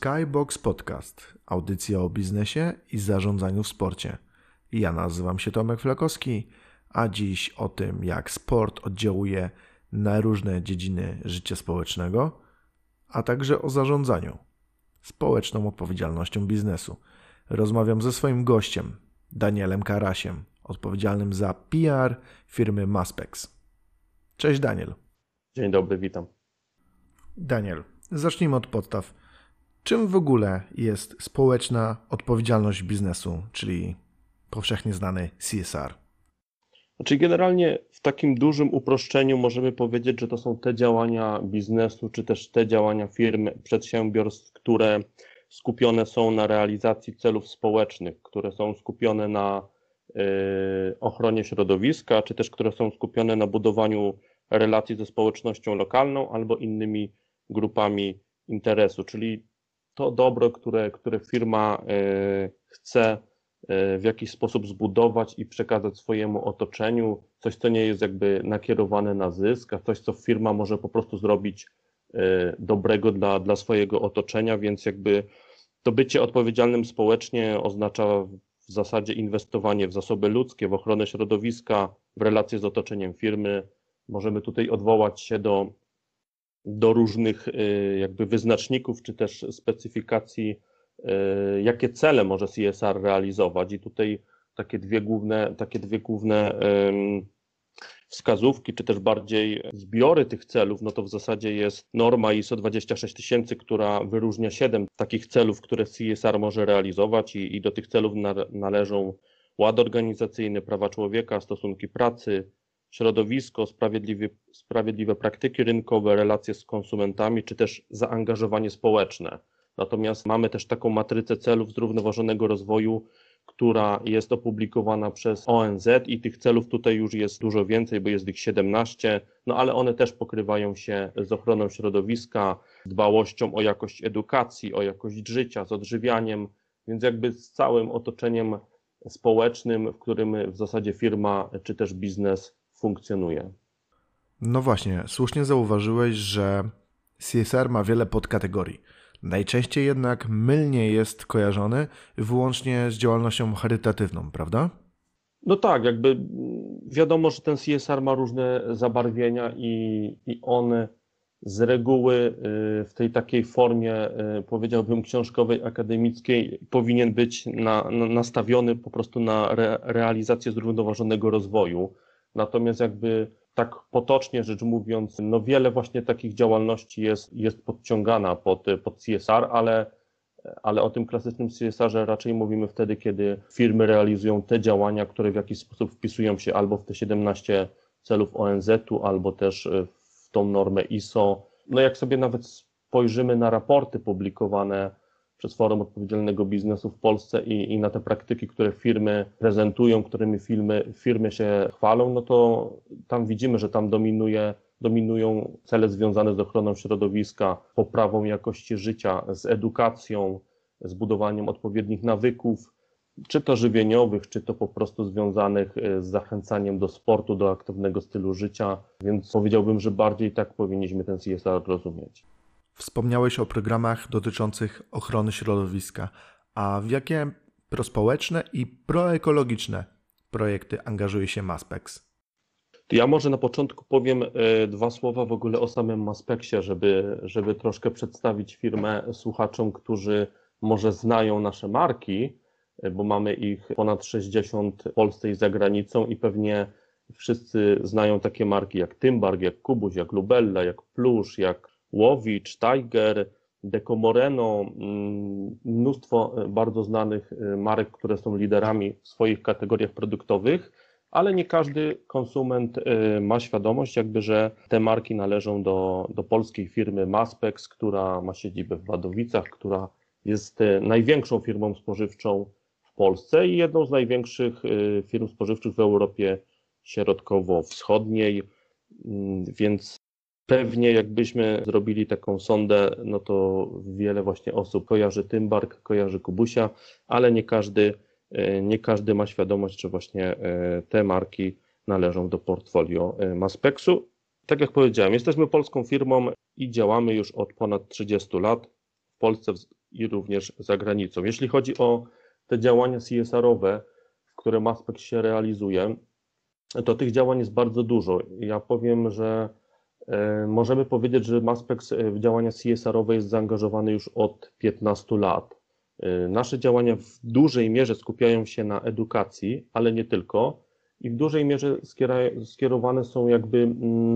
Skybox Podcast, audycja o biznesie i zarządzaniu w sporcie. Ja nazywam się Tomek Flakowski, a dziś o tym, jak sport oddziałuje na różne dziedziny życia społecznego, a także o zarządzaniu społeczną odpowiedzialnością biznesu. Rozmawiam ze swoim gościem, Danielem Karasiem, odpowiedzialnym za PR firmy Maspex. Cześć Daniel. Dzień dobry, witam. Daniel, zacznijmy od podstaw. Czym w ogóle jest społeczna odpowiedzialność biznesu, czyli powszechnie znany CSR? Znaczy, generalnie w takim dużym uproszczeniu możemy powiedzieć, że to są te działania biznesu, czy też te działania firmy, przedsiębiorstw, które skupione są na realizacji celów społecznych, które są skupione na y, ochronie środowiska, czy też które są skupione na budowaniu relacji ze społecznością lokalną albo innymi grupami interesu, czyli to dobro, które, które firma y, chce y, w jakiś sposób zbudować i przekazać swojemu otoczeniu, coś, co nie jest jakby nakierowane na zysk, a coś, co firma może po prostu zrobić y, dobrego dla, dla swojego otoczenia, więc jakby to bycie odpowiedzialnym społecznie oznacza w zasadzie inwestowanie w zasoby ludzkie, w ochronę środowiska, w relacje z otoczeniem firmy. Możemy tutaj odwołać się do do różnych y, jakby wyznaczników, czy też specyfikacji, y, jakie cele może CSR realizować. I tutaj takie dwie główne, takie dwie główne wskazówki, czy też bardziej zbiory tych celów, no to w zasadzie jest norma ISO 26000, która wyróżnia siedem takich celów, które CSR może realizować i, i do tych celów należą ład organizacyjny, prawa człowieka, stosunki pracy, środowisko, sprawiedliwe, praktyki rynkowe, relacje z konsumentami, czy też zaangażowanie społeczne. Natomiast mamy też taką matrycę celów zrównoważonego rozwoju, która jest opublikowana przez ONZ i tych celów tutaj już jest dużo więcej, bo jest ich 17, no ale one też pokrywają się z ochroną środowiska, dbałością o jakość edukacji, o jakość życia, z odżywianiem, więc jakby z całym otoczeniem społecznym, w którym w zasadzie firma czy też biznes funkcjonuje. No właśnie, słusznie zauważyłeś, że CSR ma wiele podkategorii. Najczęściej jednak mylnie jest kojarzony wyłącznie z działalnością charytatywną, prawda? No tak, jakby wiadomo, że ten CSR ma różne zabarwienia i, i on z reguły y, w tej takiej formie, y, powiedziałbym, książkowej, akademickiej, powinien być na, na, nastawiony po prostu na re, realizację zrównoważonego rozwoju. Natomiast jakby tak potocznie rzecz mówiąc, no wiele właśnie takich działalności jest, jest podciągana pod, pod CSR, ale, ale o tym klasycznym CSR-ze raczej mówimy wtedy, kiedy firmy realizują te działania, które w jakiś sposób wpisują się albo w te 17 celów ONZ-u, albo też w tą normę ISO. No jak sobie nawet spojrzymy na raporty publikowane przez Forum Odpowiedzialnego Biznesu w Polsce i, i na te praktyki, które firmy prezentują, którymi firmy, firmy się chwalą, no to tam widzimy, że tam dominuje, dominują cele związane z ochroną środowiska, poprawą jakości życia, z edukacją, z budowaniem odpowiednich nawyków, czy to żywieniowych, czy to po prostu związanych e, z zachęcaniem do sportu, do aktywnego stylu życia, więc powiedziałbym, że bardziej tak powinniśmy ten CSR rozumieć. Wspomniałeś o programach dotyczących ochrony środowiska, a w jakie prospołeczne i proekologiczne projekty angażuje się Maspex? Ja może na początku powiem e, dwa słowa w ogóle o samym Maspexie, żeby, żeby troszkę przedstawić firmę słuchaczom, którzy może znają nasze marki, e, bo mamy ich ponad 60 w Polsce i za granicą i pewnie wszyscy znają takie marki jak Tymbark, jak Kubuś, jak Lubella, jak Plusz, jak Łowicz, Tiger, Decomoreno, mm, mnóstwo e, bardzo znanych e, marek, które są liderami w swoich kategoriach produktowych, ale nie każdy konsument e, ma świadomość, jakby, że te marki należą do, do polskiej firmy Maspex, która ma siedzibę w Wadowicach, która jest największą firmą spożywczą w Polsce i jedną z największych firm spożywczych w Europie Środkowo-Wschodniej, mm, więc Pewnie jakbyśmy zrobili taką sondę, no to wiele właśnie osób kojarzy Tymbark, kojarzy Kubusia, ale nie każdy, e, nie każdy ma świadomość, że właśnie e, te marki należą do portfolio e, Maspexu. Tak jak powiedziałem, jesteśmy polską firmą i działamy już od ponad 30 lat w Polsce i również za granicą. Jeśli chodzi o te działania CSR-owe, w które Maspex się realizuje, to tych działań jest bardzo dużo. Ja powiem, że możemy powiedzieć, że Maspex w działania CSR-owe jest zaangażowany już od 15 lat. E, nasze działania w dużej mierze skupiają się na edukacji, ale nie tylko i w dużej mierze skierowane są jakby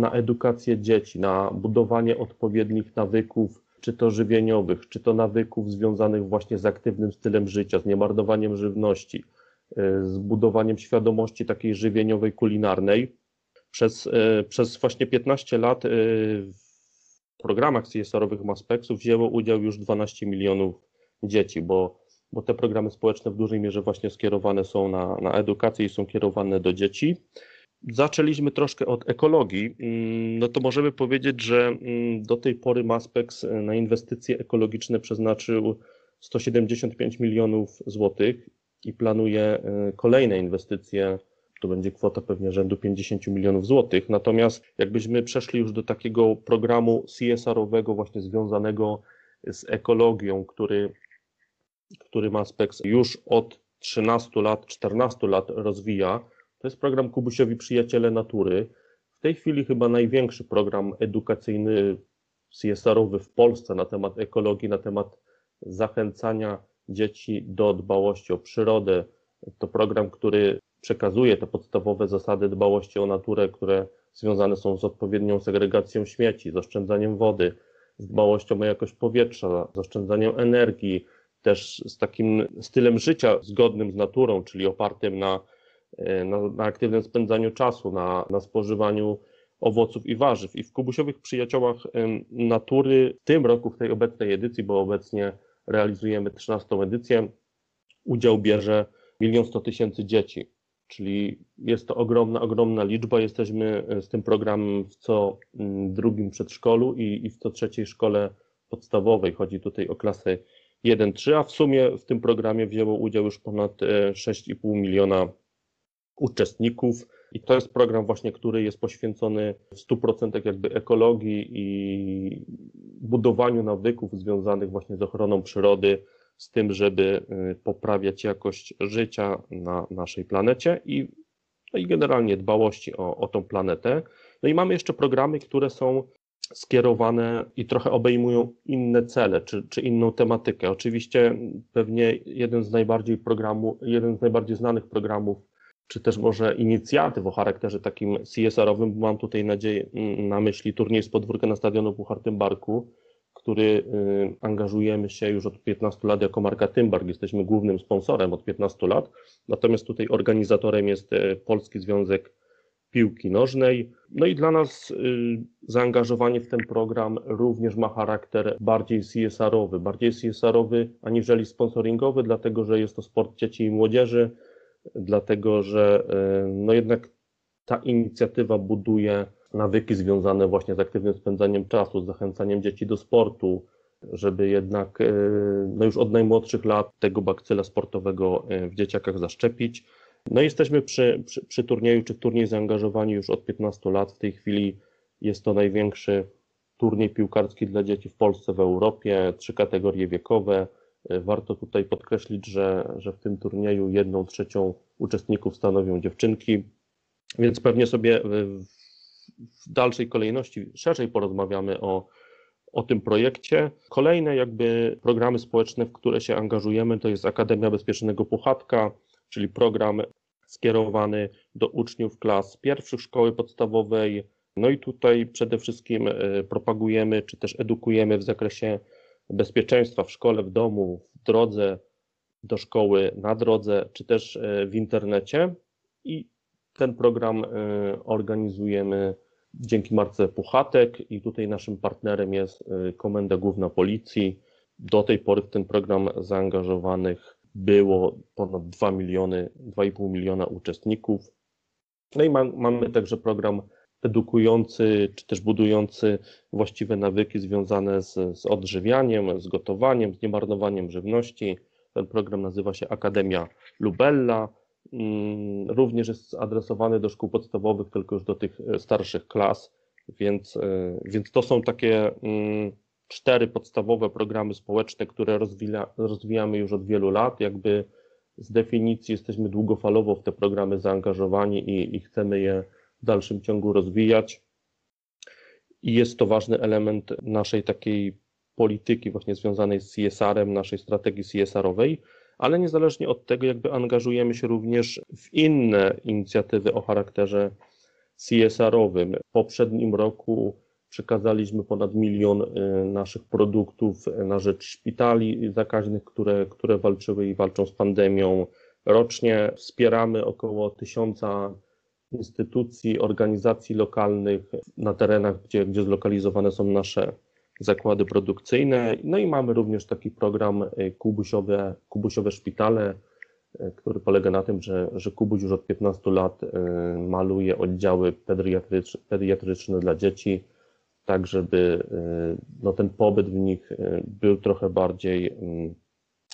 na edukację dzieci, na budowanie odpowiednich nawyków, czy to żywieniowych, czy to nawyków związanych właśnie z aktywnym stylem życia, z niemarnowaniem żywności, z budowaniem świadomości takiej żywieniowej, kulinarnej. Przez, y, przez właśnie 15 lat y, w programach CSR-owych Maspexu wzięło udział już 12 milionów dzieci, bo bo te programy społeczne w dużej mierze właśnie skierowane są na, na edukację i są kierowane do dzieci. Zaczęliśmy troszkę od ekologii, mm, no to możemy powiedzieć, że mm, do tej pory Maspex na inwestycje ekologiczne przeznaczył 175 milionów złotych i planuje kolejne inwestycje, to będzie kwota pewnie rzędu 50 milionów złotych. Natomiast jakbyśmy przeszli już do takiego programu CSR-owego właśnie związanego z ekologią, który który Maspex już od 13 lat, 14 lat rozwija. To jest program Kubusiowi Przyjaciele Natury. W tej chwili chyba największy program edukacyjny CSR-owy w Polsce na temat ekologii, na temat zachęcania dzieci do dbałości o przyrodę. To program, który przekazuje te podstawowe zasady dbałości o naturę, które związane są z odpowiednią segregacją śmieci, z oszczędzaniem wody, z dbałością o jakość powietrza, z oszczędzaniem energii, też z takim stylem życia zgodnym z naturą, czyli opartym na, e, na, na aktywnym spędzaniu czasu, na, na spożywaniu owoców i warzyw. I w Kubusiowych Przyjaciołach Natury w tym roku, w tej obecnej edycji, bo obecnie realizujemy 13 edycję, udział bierze 1 100 tysięcy dzieci. Czyli jest to ogromna, ogromna liczba. Jesteśmy e, z tym programem w co drugim przedszkolu i, i w co trzeciej szkole podstawowej. Chodzi tutaj o klasy 1.3, a w sumie w tym programie wzięło udział już ponad 6,5 e, miliona uczestników. I to jest program właśnie, który jest poświęcony w 100% jakby ekologii i budowaniu nawyków związanych właśnie z ochroną przyrody, z tym, żeby e, poprawiać jakość życia na naszej planecie i, no i generalnie dbałości o, o tą planetę. No i mamy jeszcze programy, które są skierowane i trochę obejmują inne cele czy, czy inną tematykę. Oczywiście pewnie jeden z najbardziej programu, jeden z najbardziej znanych programów, czy też może inicjatyw o charakterze takim CSR-owym, mam tutaj nadzieję na myśli turniej z podwórka na stadionu Puchar Tymbarku, który y, angażujemy się już od 15 lat jako marka Tymbark. Jesteśmy głównym sponsorem od 15 lat, natomiast tutaj organizatorem jest y, Polski Związek piłki nożnej. No i dla nas y, zaangażowanie w ten program również ma charakter bardziej CSR-owy, bardziej CSR-owy aniżeli sponsoringowy, dlatego że jest to sport dzieci i młodzieży, dlatego że no jednak ta inicjatywa buduje nawyki związane właśnie z aktywnym spędzaniem czasu, z zachęcaniem dzieci do sportu, żeby jednak y, no już od najmłodszych lat tego bakcyla sportowego w dzieciakach zaszczepić. No jesteśmy przy, przy, przy turnieju, czy turniej zaangażowani już od 15 lat. W tej chwili jest to największy turniej piłkarski dla dzieci w Polsce, w Europie, trzy kategorie wiekowe. Warto tutaj podkreślić, że, że w tym turnieju jedną trzecią uczestników stanowią dziewczynki, więc pewnie sobie w, dalszej kolejności szerzej porozmawiamy o, o tym projekcie. Kolejne jakby programy społeczne, w które się angażujemy, to jest Akademia Bezpiecznego Puchatka, czyli program skierowany do uczniów klas pierwszych szkoły podstawowej. No i tutaj przede wszystkim e, propagujemy czy też edukujemy w zakresie bezpieczeństwa w szkole, w domu, w drodze do szkoły, na drodze, czy też e, w internecie. I ten program e, organizujemy dzięki marce Puchatek i tutaj naszym partnerem jest Komenda Główna Policji. Do tej pory w ten program zaangażowanych było ponad 2 miliony, 2,5 miliona uczestników. No i ma, mamy także program edukujący, czy też budujący właściwe nawyki związane z, z odżywianiem, z gotowaniem, z niemarnowaniem żywności. Ten program nazywa się Akademia Lubella. Mm, również jest adresowany do szkół podstawowych, tylko już do tych starszych klas, więc, więc to są takie mm, cztery podstawowe programy społeczne, które rozwija, rozwijamy już od wielu lat. Jakby z definicji jesteśmy długofalowo w te programy zaangażowani i, i chcemy je w dalszym ciągu rozwijać. I jest to ważny element naszej takiej polityki właśnie związanej z CSR-em, naszej strategii CSR-owej, ale niezależnie od tego jakby angażujemy się również w inne inicjatywy o charakterze CSR-owym. W poprzednim roku przekazaliśmy ponad milion y, naszych produktów na rzecz szpitali zakaźnych, które, które walczyły i walczą z pandemią. Rocznie wspieramy około tysiąca instytucji, organizacji lokalnych na terenach, gdzie, gdzie zlokalizowane są nasze zakłady produkcyjne. No i mamy również taki program y, Kubusiowe, Kubusiowe Szpitale, y, który polega na tym, że, że Kubuś już od 15 lat maluje oddziały pediatryczne, pediatryczne dla dzieci tak żeby y, no, ten pobyt w nich y, był trochę bardziej, mm,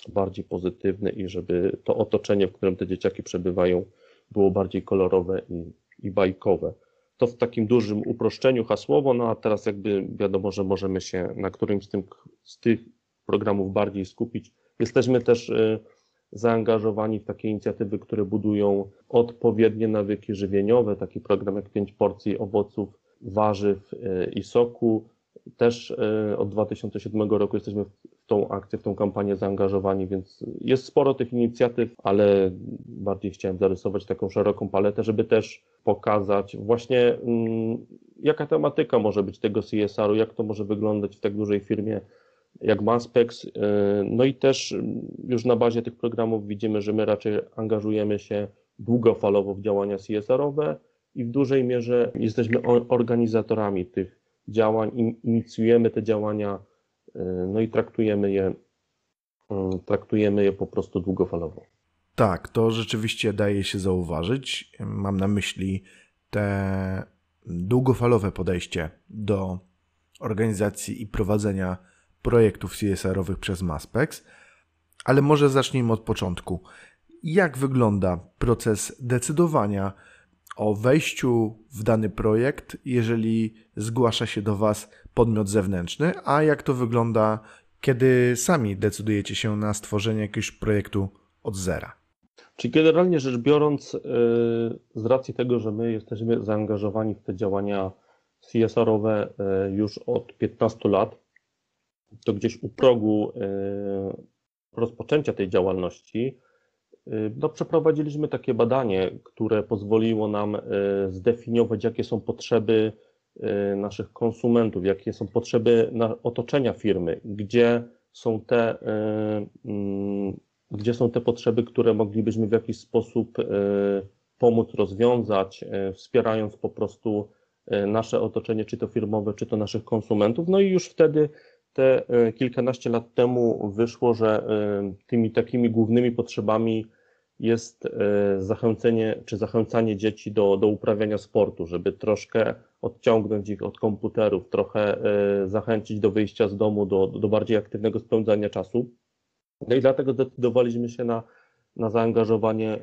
bardziej pozytywny i żeby to otoczenie, w którym te dzieciaki przebywają, było bardziej kolorowe i, i bajkowe. To w takim dużym uproszczeniu hasłowo, no a teraz jakby wiadomo, że możemy się na którymś z, tym, z tych programów bardziej skupić. Jesteśmy też y, zaangażowani w takie inicjatywy, które budują odpowiednie nawyki żywieniowe, taki program jak 5 porcji owoców warzyw e, i soku. Też e, od 2007 roku jesteśmy tą akcję, w tą kampanię zaangażowani, więc jest sporo tych inicjatyw, ale bardziej chciałem zarysować taką szeroką paletę, żeby też pokazać właśnie mm, jaka tematyka może być tego CSR-u, jak to może wyglądać w tak dużej firmie jak Maspex. E, no i też mm, już na bazie tych programów widzimy, że my raczej angażujemy się długofalowo w działania CSR-owe, i w dużej mierze jesteśmy organizatorami tych działań, inicjujemy te działania, y, no i traktujemy je, y, traktujemy je po prostu długofalowo. Tak, to rzeczywiście daje się zauważyć. Mam na myśli te długofalowe podejście do organizacji i prowadzenia projektów CSR-owych przez Maspex, ale może zacznijmy od początku. Jak wygląda proces decydowania o wejściu w dany projekt, jeżeli zgłasza się do Was podmiot zewnętrzny, a jak to wygląda, kiedy sami decydujecie się na stworzenie jakiegoś projektu od zera? Czyli generalnie rzecz biorąc, y, z racji tego, że my jesteśmy zaangażowani w te działania CSR-owe y, już od 15 lat, to gdzieś u progu y, rozpoczęcia tej działalności no, przeprowadziliśmy takie badanie, które pozwoliło nam zdefiniować, jakie są potrzeby naszych konsumentów, jakie są potrzeby otoczenia firmy, gdzie są te, mm, gdzie są te potrzeby, które moglibyśmy w jakiś sposób pomóc rozwiązać, wspierając po prostu nasze otoczenie, czy to firmowe, czy to naszych konsumentów. No i już wtedy te kilkanaście lat temu wyszło, że tymi takimi głównymi potrzebami jest e, zachęcenie czy zachęcanie dzieci do, do uprawiania sportu, żeby troszkę odciągnąć ich od komputerów, trochę zachęcić do wyjścia z domu, do, do bardziej aktywnego spędzania czasu. No i dlatego zdecydowaliśmy się na, na zaangażowanie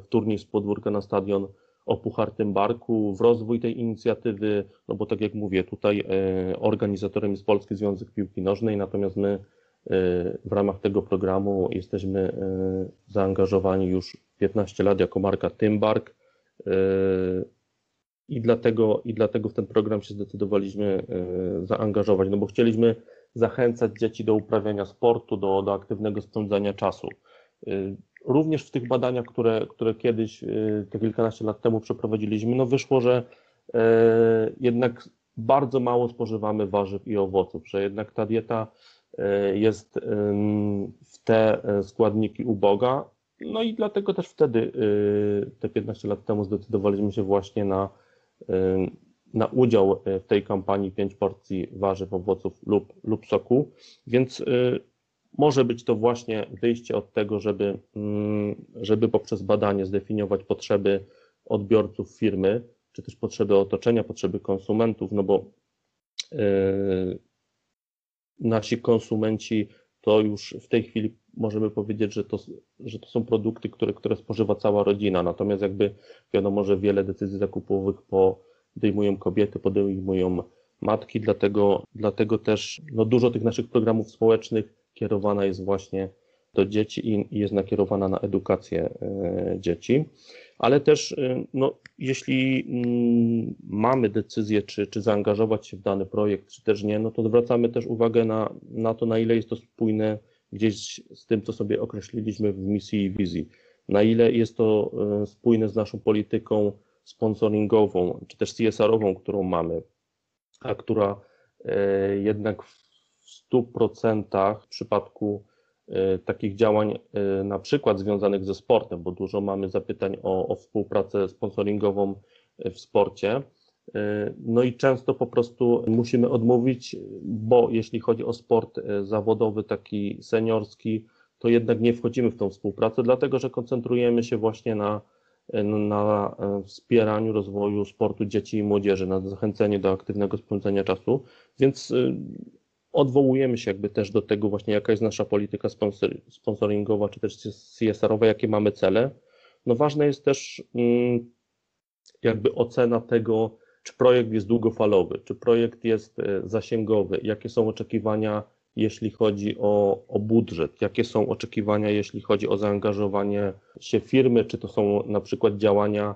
w turniej z podwórka na stadion o Puchartym Barku, w rozwój tej inicjatywy, no bo tak jak mówię, tutaj e, organizatorem jest Polski Związek Piłki Nożnej, natomiast my e, w ramach tego programu jesteśmy e, zaangażowani już 15 lat jako marka Tymbark i dlatego, i dlatego w ten program się zdecydowaliśmy zaangażować, no bo chcieliśmy zachęcać dzieci do uprawiania sportu, do, do aktywnego spędzania czasu. Również w tych badaniach, które, które kiedyś, y, te kilkanaście lat temu przeprowadziliśmy, no wyszło, że jednak bardzo mało spożywamy warzyw i owoców, że jednak ta dieta jest w te e, składniki uboga. No i dlatego też wtedy, te 15 lat temu, zdecydowaliśmy się właśnie na, na udział w tej kampanii 5 porcji warzyw, owoców lub, lub soku. Więc może być to właśnie wyjście od tego, żeby, mm, żeby poprzez badanie zdefiniować potrzeby odbiorców firmy, czy też potrzeby otoczenia, potrzeby konsumentów, no bo nasi konsumenci to już w tej chwili możemy powiedzieć, że to, że to są produkty, które, które spożywa cała rodzina. Natomiast jakby wiadomo, że wiele decyzji zakupowych podejmują kobiety, podejmują matki, dlatego, dlatego też no, dużo tych naszych programów społecznych kierowana jest właśnie do dzieci i jest nakierowana na edukację e, dzieci. Ale też, e, no, jeśli mm, mamy decyzję, czy, czy zaangażować się w dany projekt, czy też nie, no to zwracamy też uwagę na, na to, na ile jest to spójne gdzieś z tym, co sobie określiliśmy w misji i wizji. Na ile jest to e, spójne z naszą polityką sponsoringową, czy też CSR-ową, którą mamy, a która jednak w 100% w przypadku takich działań, e, na przykład związanych ze sportem, bo dużo mamy zapytań o, o współpracę sponsoringową w sporcie. E, no i często po prostu musimy odmówić, bo jeśli chodzi o sport zawodowy, taki seniorski, to jednak nie wchodzimy w tą współpracę, dlatego że koncentrujemy się właśnie na, na wspieraniu rozwoju sportu dzieci i młodzieży, na zachęceniu do aktywnego spędzania czasu. Więc odwołujemy się jakby też do tego właśnie, jaka jest nasza polityka sponsoringowa, czy też CSR-owa, jakie mamy cele. No ważne jest też mm, jakby ocena tego, czy projekt jest długofalowy, czy projekt jest e, zasięgowy, jakie są oczekiwania, jeśli chodzi o, o budżet, jakie są oczekiwania, jeśli chodzi o zaangażowanie się firmy, czy to są na przykład działania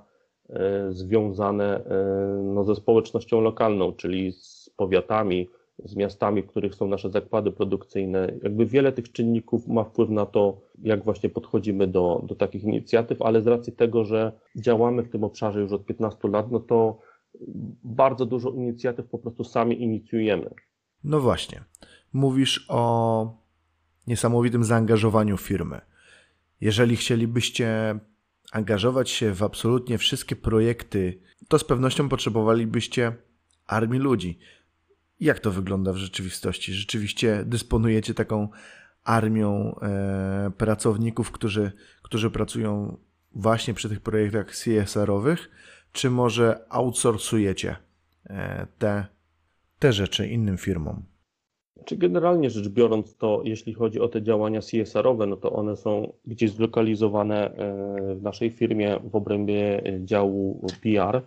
e, związane e, no, ze społecznością lokalną, czyli z powiatami, z miastami, w których są nasze zakłady produkcyjne. Jakby wiele tych czynników ma wpływ na to, jak właśnie podchodzimy do, do takich inicjatyw, ale z racji tego, że działamy w tym obszarze już od 15 lat, no to bardzo dużo inicjatyw po prostu sami inicjujemy. No właśnie. Mówisz o niesamowitym zaangażowaniu firmy. Jeżeli chcielibyście angażować się w absolutnie wszystkie projekty, to z pewnością potrzebowalibyście armii ludzi. Jak to wygląda w rzeczywistości? Rzeczywiście dysponujecie taką armią e, pracowników, którzy, którzy pracują właśnie przy tych projektach CSR-owych, czy może outsourcujecie e, te, te rzeczy innym firmom? Czy generalnie rzecz biorąc, to jeśli chodzi o te działania CSR-owe, no to one są gdzieś zlokalizowane e, w naszej firmie w obrębie działu PR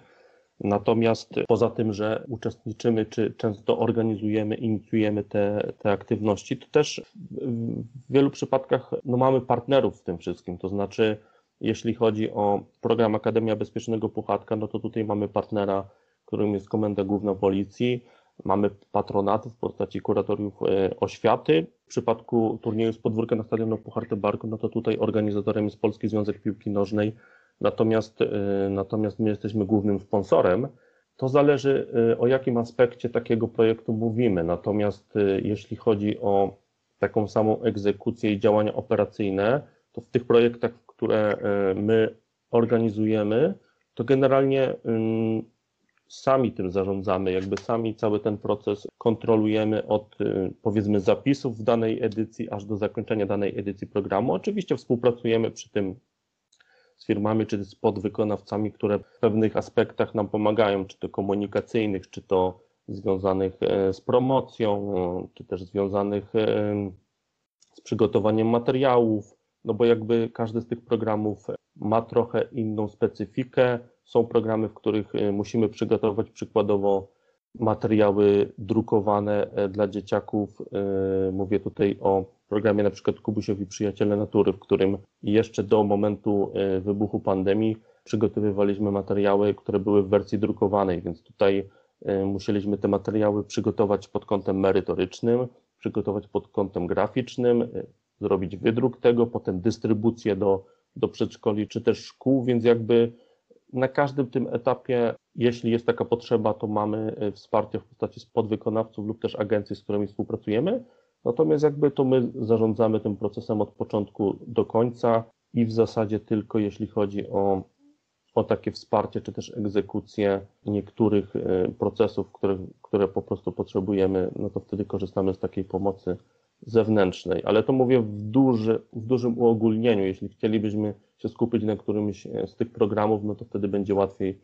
Natomiast poza tym, że uczestniczymy, czy często organizujemy, inicjujemy te, te aktywności, to też w wielu przypadkach no, mamy partnerów w tym wszystkim. To znaczy, jeśli chodzi o program Akademia Bezpiecznego Puchatka, no to tutaj mamy partnera, którym jest Komenda Główna Policji, mamy patronat w postaci kuratoriów e, oświaty. W przypadku turnieju z podwórka na stadionu Pucharte Barku, no to tutaj organizatorem jest Polski Związek Piłki Nożnej, natomiast, y, natomiast my jesteśmy głównym sponsorem. To zależy y, o jakim aspekcie takiego projektu mówimy. Natomiast y, jeśli chodzi o taką samą egzekucję i działania operacyjne, to w tych projektach, które my organizujemy, to generalnie sami tym zarządzamy, jakby sami cały ten proces kontrolujemy od powiedzmy zapisów w danej edycji aż do zakończenia danej edycji programu. Oczywiście współpracujemy przy tym z firmami czy z podwykonawcami, które w pewnych aspektach nam pomagają, czy to komunikacyjnych, czy to związanych e, z promocją, czy też związanych e, z przygotowaniem materiałów, no bo jakby każdy z tych programów ma trochę inną specyfikę. Są programy, w których e, musimy przygotować przykładowo materiały drukowane dla dzieciaków. Mówię tutaj o programie na przykład Kubusiowi Przyjaciele Natury, w którym jeszcze do momentu e, wybuchu pandemii przygotowywaliśmy materiały, które były w wersji drukowanej, więc tutaj e, musieliśmy te materiały przygotować pod kątem merytorycznym, przygotować pod kątem graficznym, e, zrobić wydruk tego, potem dystrybucję do, do przedszkoli czy też szkół, więc jakby na każdym tym etapie, jeśli jest taka potrzeba, to mamy wsparcie w postaci podwykonawców lub też agencji, z którymi współpracujemy. Natomiast jakby to my zarządzamy tym procesem od początku do końca i w zasadzie tylko jeśli chodzi o, o takie wsparcie czy też egzekucję niektórych e, procesów, które, które po prostu potrzebujemy, no to wtedy korzystamy z takiej pomocy zewnętrznej. Ale to mówię w, duży, w dużym uogólnieniu. Jeśli chcielibyśmy się skupić na którymś e, z tych programów, no to wtedy będzie łatwiej,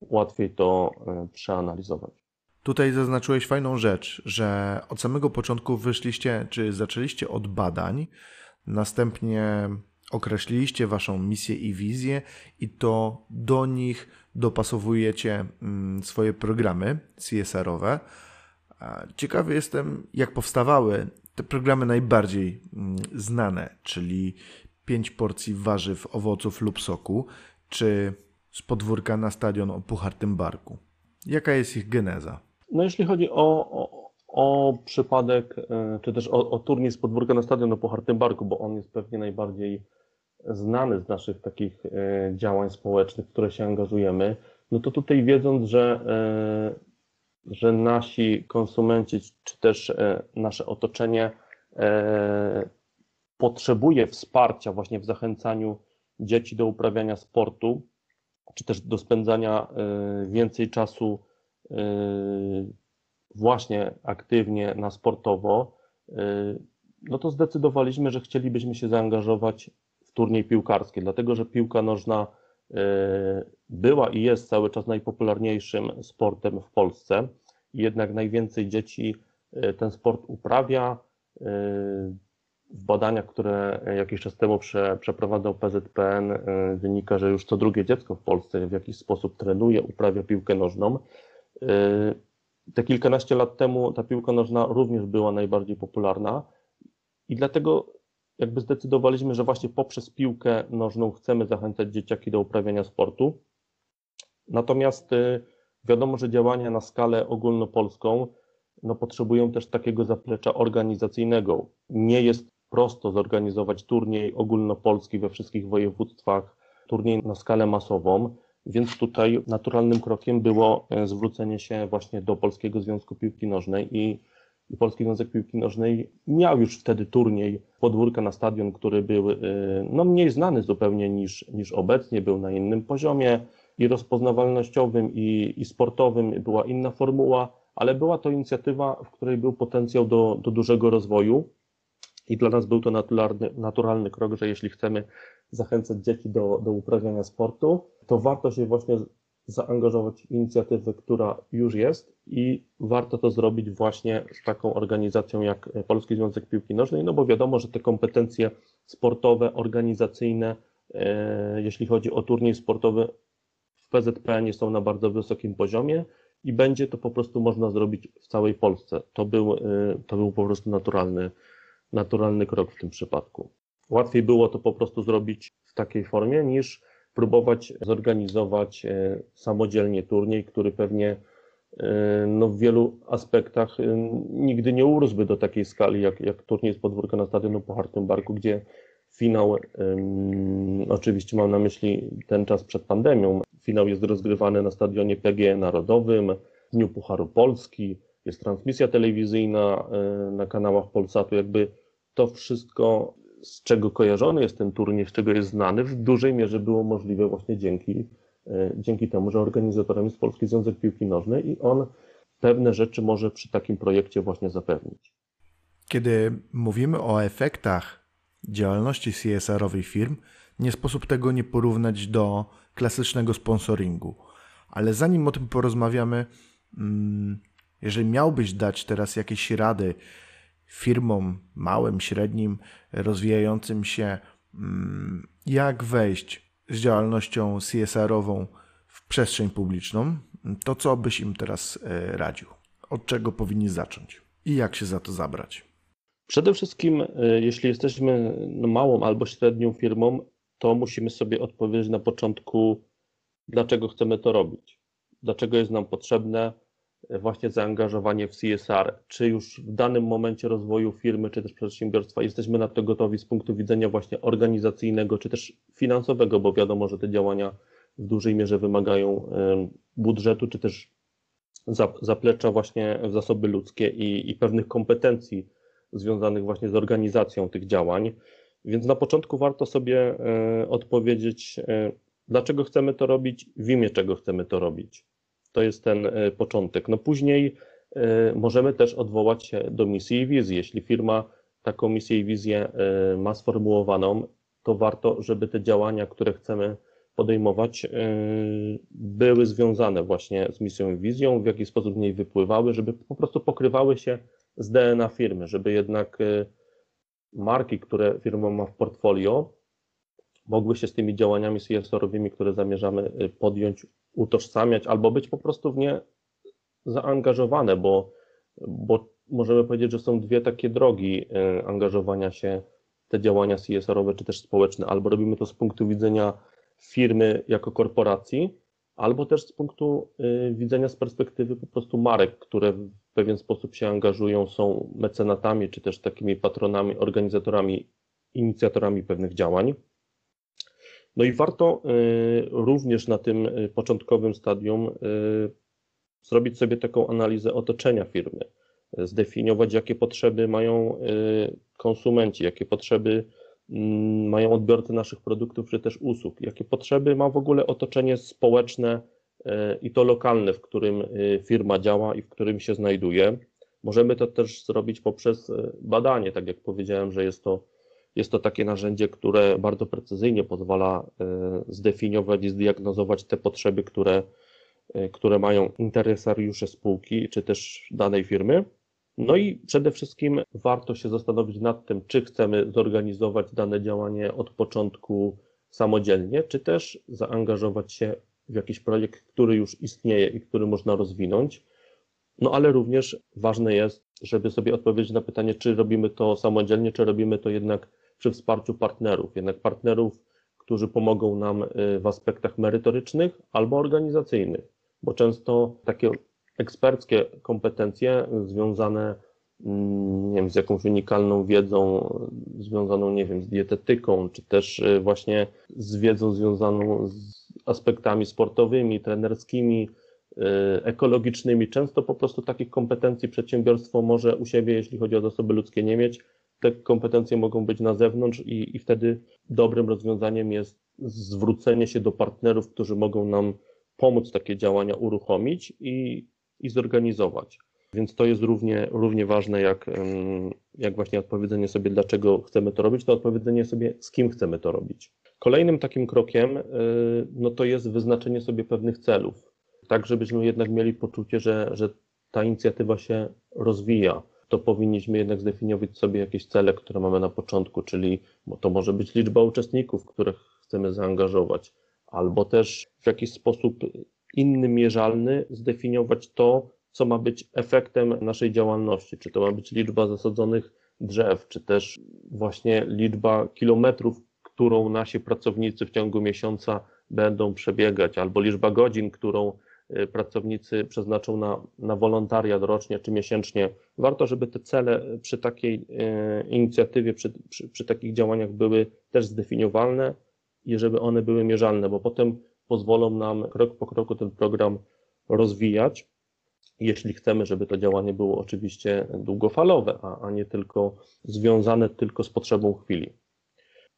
łatwiej to e, przeanalizować. Tutaj zaznaczyłeś fajną rzecz, że od samego początku wyszliście, czy zaczęliście od badań, następnie określiliście waszą misję i wizję i to do nich dopasowujecie mm, swoje programy CSR-owe. Ciekawy jestem, jak powstawały te programy najbardziej mm, znane, czyli 5 porcji warzyw, owoców lub soku, czy z podwórka na stadion o puchartym barku. Jaka jest ich geneza? No jeśli chodzi o, o, o przypadek, e, czy też o, o turniej z podwórka na stadion o puchartym barku, bo on jest pewnie najbardziej znany z naszych takich e, działań społecznych, w które się angażujemy, no to tutaj wiedząc, że, e, że nasi konsumenci, czy też nasze otoczenie potrzebuje wsparcia właśnie w zachęcaniu dzieci do uprawiania sportu, czy też do spędzania y, więcej czasu właśnie aktywnie na sportowo, no to zdecydowaliśmy, że chcielibyśmy się zaangażować w turniej piłkarski, dlatego że piłka nożna była i jest cały czas najpopularniejszym sportem w Polsce. Jednak najwięcej dzieci ten sport uprawia w badaniach, które jakiś czas temu prze, przeprowadzał PZPN, wynika, że już co drugie dziecko w Polsce w jakiś sposób trenuje, uprawia piłkę nożną. Te kilkanaście lat temu ta piłka nożna również była najbardziej popularna i dlatego jakby zdecydowaliśmy, że właśnie poprzez piłkę nożną chcemy zachęcać dzieciaki do uprawiania sportu. Natomiast y, wiadomo, że działania na skalę ogólnopolską no, potrzebują też takiego zaplecza organizacyjnego. Nie jest prosto zorganizować turniej ogólnopolski we wszystkich województwach, turniej na skalę masową, więc tutaj naturalnym krokiem było e, zwrócenie się właśnie do Polskiego Związku Piłki Nożnej i Polski Związek Piłki Nożnej miał już wtedy turniej podwórka na stadion, który był e, no, mniej znany zupełnie niż, niż obecnie, był na innym poziomie i rozpoznawalnościowym, i, i sportowym, była inna formuła, ale była to inicjatywa, w której był potencjał do, do dużego rozwoju. I dla nas był to naturalny, naturalny krok, że jeśli chcemy zachęcać dzieci do, do uprawiania sportu, to warto się właśnie zaangażować w inicjatywę, która już jest i warto to zrobić właśnie z taką organizacją jak Polski Związek Piłki Nożnej, no bo wiadomo, że te kompetencje sportowe, organizacyjne, e, jeśli chodzi o turniej sportowy w PZPN są na bardzo wysokim poziomie i będzie to po prostu można zrobić w całej Polsce. To był, e, to był po prostu naturalny naturalny krok w tym przypadku. Łatwiej było to po prostu zrobić w takiej formie, niż próbować zorganizować e, samodzielnie turniej, który pewnie no, w wielu aspektach e, nigdy nie urósłby do takiej skali, jak, jak turniej z podwórka na stadionu po Hartym Barku, gdzie finał, oczywiście mam na myśli ten czas przed pandemią, finał jest rozgrywany na stadionie PGE Narodowym, w Dniu Pucharu Polski, jest transmisja telewizyjna na kanałach Polsatu, jakby to wszystko, z czego kojarzony jest ten turniej, z czego jest znany, w dużej mierze było możliwe właśnie dzięki, e, dzięki temu, że organizatorem jest Polski Związek Piłki Nożnej i on pewne rzeczy może przy takim projekcie właśnie zapewnić. Kiedy mówimy o efektach działalności CSR-owej firm, nie sposób tego nie porównać do klasycznego sponsoringu. Ale zanim o tym porozmawiamy, mm, jeżeli miałbyś dać teraz jakieś rady firmom małym, średnim, rozwijającym się, mm, jak wejść z działalnością CSR-ową w przestrzeń publiczną, to co byś im teraz e, radził? Od czego powinni zacząć i jak się za to zabrać? Przede wszystkim, e, jeśli jesteśmy no, małą albo średnią firmą, to musimy sobie odpowiedzieć na początku, dlaczego chcemy to robić, dlaczego jest nam potrzebne, właśnie zaangażowanie w CSR, czy już w danym momencie rozwoju firmy, czy też przedsiębiorstwa jesteśmy na to gotowi z punktu widzenia właśnie organizacyjnego, czy też finansowego, bo wiadomo, że te działania w dużej mierze wymagają budżetu, czy też zaplecza właśnie w zasoby ludzkie i, i pewnych kompetencji związanych właśnie z organizacją tych działań. Więc na początku warto sobie e, odpowiedzieć, e, dlaczego chcemy to robić, w imię czego chcemy to robić. To jest ten e, początek. No później e, możemy też odwołać się do misji i wizji. Jeśli firma taką misję i wizję e, ma sformułowaną, to warto, żeby te działania, które chcemy podejmować, były związane właśnie z misją i wizją, w jaki sposób z niej wypływały, żeby po prostu pokrywały się z DNA firmy, żeby jednak marki, które firma ma w portfolio, mogły się z tymi działaniami CSR-owymi, które zamierzamy podjąć, utożsamiać albo być po prostu w nie zaangażowane, bo, bo możemy powiedzieć, że są dwie takie drogi angażowania się te działania CSR-owe czy też społeczne. Albo robimy to z punktu widzenia firmy jako korporacji, albo też z punktu y, widzenia z perspektywy po prostu marek, które w pewien sposób się angażują, są mecenatami, czy też takimi patronami, organizatorami, inicjatorami pewnych działań. No i warto y, również na tym y, początkowym stadium zrobić sobie taką analizę otoczenia firmy, zdefiniować, jakie potrzeby mają konsumenci, jakie potrzeby Mm, mają odbiorcy naszych produktów czy też usług, jakie potrzeby ma w ogóle otoczenie społeczne i to lokalne, w którym firma działa i w którym się znajduje. Możemy to też zrobić poprzez badanie, tak jak powiedziałem, że jest to, jest to takie narzędzie, które bardzo precyzyjnie pozwala zdefiniować i zdiagnozować te potrzeby, które, które mają interesariusze spółki czy też danej firmy. No i przede wszystkim warto się zastanowić nad tym, czy chcemy zorganizować dane działanie od początku samodzielnie, czy też zaangażować się w jakiś projekt, który już istnieje i który można rozwinąć. No ale również ważne jest, żeby sobie odpowiedzieć na pytanie, czy robimy to samodzielnie, czy robimy to jednak przy wsparciu partnerów, jednak partnerów, którzy pomogą nam y, w aspektach merytorycznych albo organizacyjnych, bo często takie eksperckie kompetencje związane mm, nie wiem, z jakąś unikalną wiedzą związaną, nie wiem, z dietetyką, czy też y, właśnie z wiedzą związaną z aspektami sportowymi, trenerskimi, y, ekologicznymi. Często po prostu takich kompetencji przedsiębiorstwo może u siebie, jeśli chodzi o zasoby ludzkie, nie mieć. Te kompetencje mogą być na zewnątrz i, i wtedy dobrym rozwiązaniem jest zwrócenie się do partnerów, którzy mogą nam pomóc takie działania uruchomić i, i zorganizować. Więc to jest równie, równie ważne, jak, jak właśnie odpowiedzenie sobie, dlaczego chcemy to robić, to odpowiedzenie sobie, z kim chcemy to robić. Kolejnym takim krokiem, y, no to jest wyznaczenie sobie pewnych celów, tak żebyśmy jednak mieli poczucie, że, że ta inicjatywa się rozwija. To powinniśmy jednak zdefiniować sobie jakieś cele, które mamy na początku, czyli to może być liczba uczestników, których chcemy zaangażować, albo też w jakiś sposób inny, mierzalny zdefiniować to, co ma być efektem naszej działalności. Czy to ma być liczba zasadzonych drzew, czy też właśnie liczba kilometrów, którą nasi pracownicy w ciągu miesiąca będą przebiegać, albo liczba godzin, którą pracownicy przeznaczą na, na wolontariat rocznie czy miesięcznie. Warto, żeby te cele przy takiej y, inicjatywie, przy, przy, przy takich działaniach były też zdefiniowalne i żeby one były mierzalne, bo potem pozwolą nam krok po kroku ten program rozwijać, jeśli chcemy, żeby to działanie było oczywiście długofalowe, a, a nie tylko związane tylko z potrzebą chwili.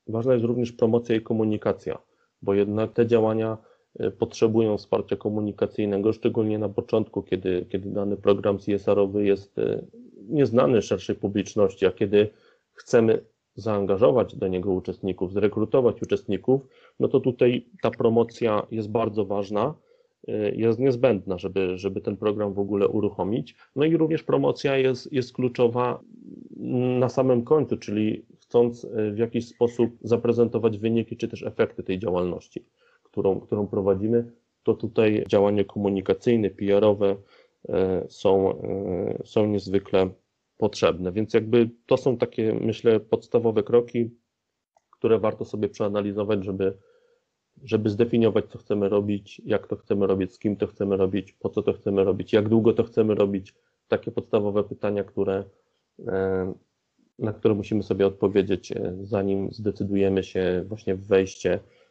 Ważna jest również promocja i komunikacja, bo jednak te działania potrzebują wsparcia komunikacyjnego, szczególnie na początku, kiedy, kiedy dany program CSR-owy jest e, nieznany szerszej publiczności, a kiedy chcemy zaangażować do niego uczestników, zrekrutować uczestników, no to tutaj ta promocja jest bardzo ważna, y, jest niezbędna, żeby, żeby ten program w ogóle uruchomić. No i również promocja jest, jest kluczowa na samym końcu, czyli chcąc y, w jakiś sposób zaprezentować wyniki czy też efekty tej działalności, którą, którą prowadzimy, to tutaj działania komunikacyjne, PR-owe y, są, są niezwykle potrzebne. Więc jakby to są takie, myślę, podstawowe kroki, które warto sobie przeanalizować, żeby, żeby zdefiniować, co chcemy robić, jak to chcemy robić, z kim to chcemy robić, po co to chcemy robić, jak długo to chcemy robić. Takie podstawowe pytania, które, e, na które musimy sobie odpowiedzieć, e, zanim zdecydujemy się właśnie w wejście e,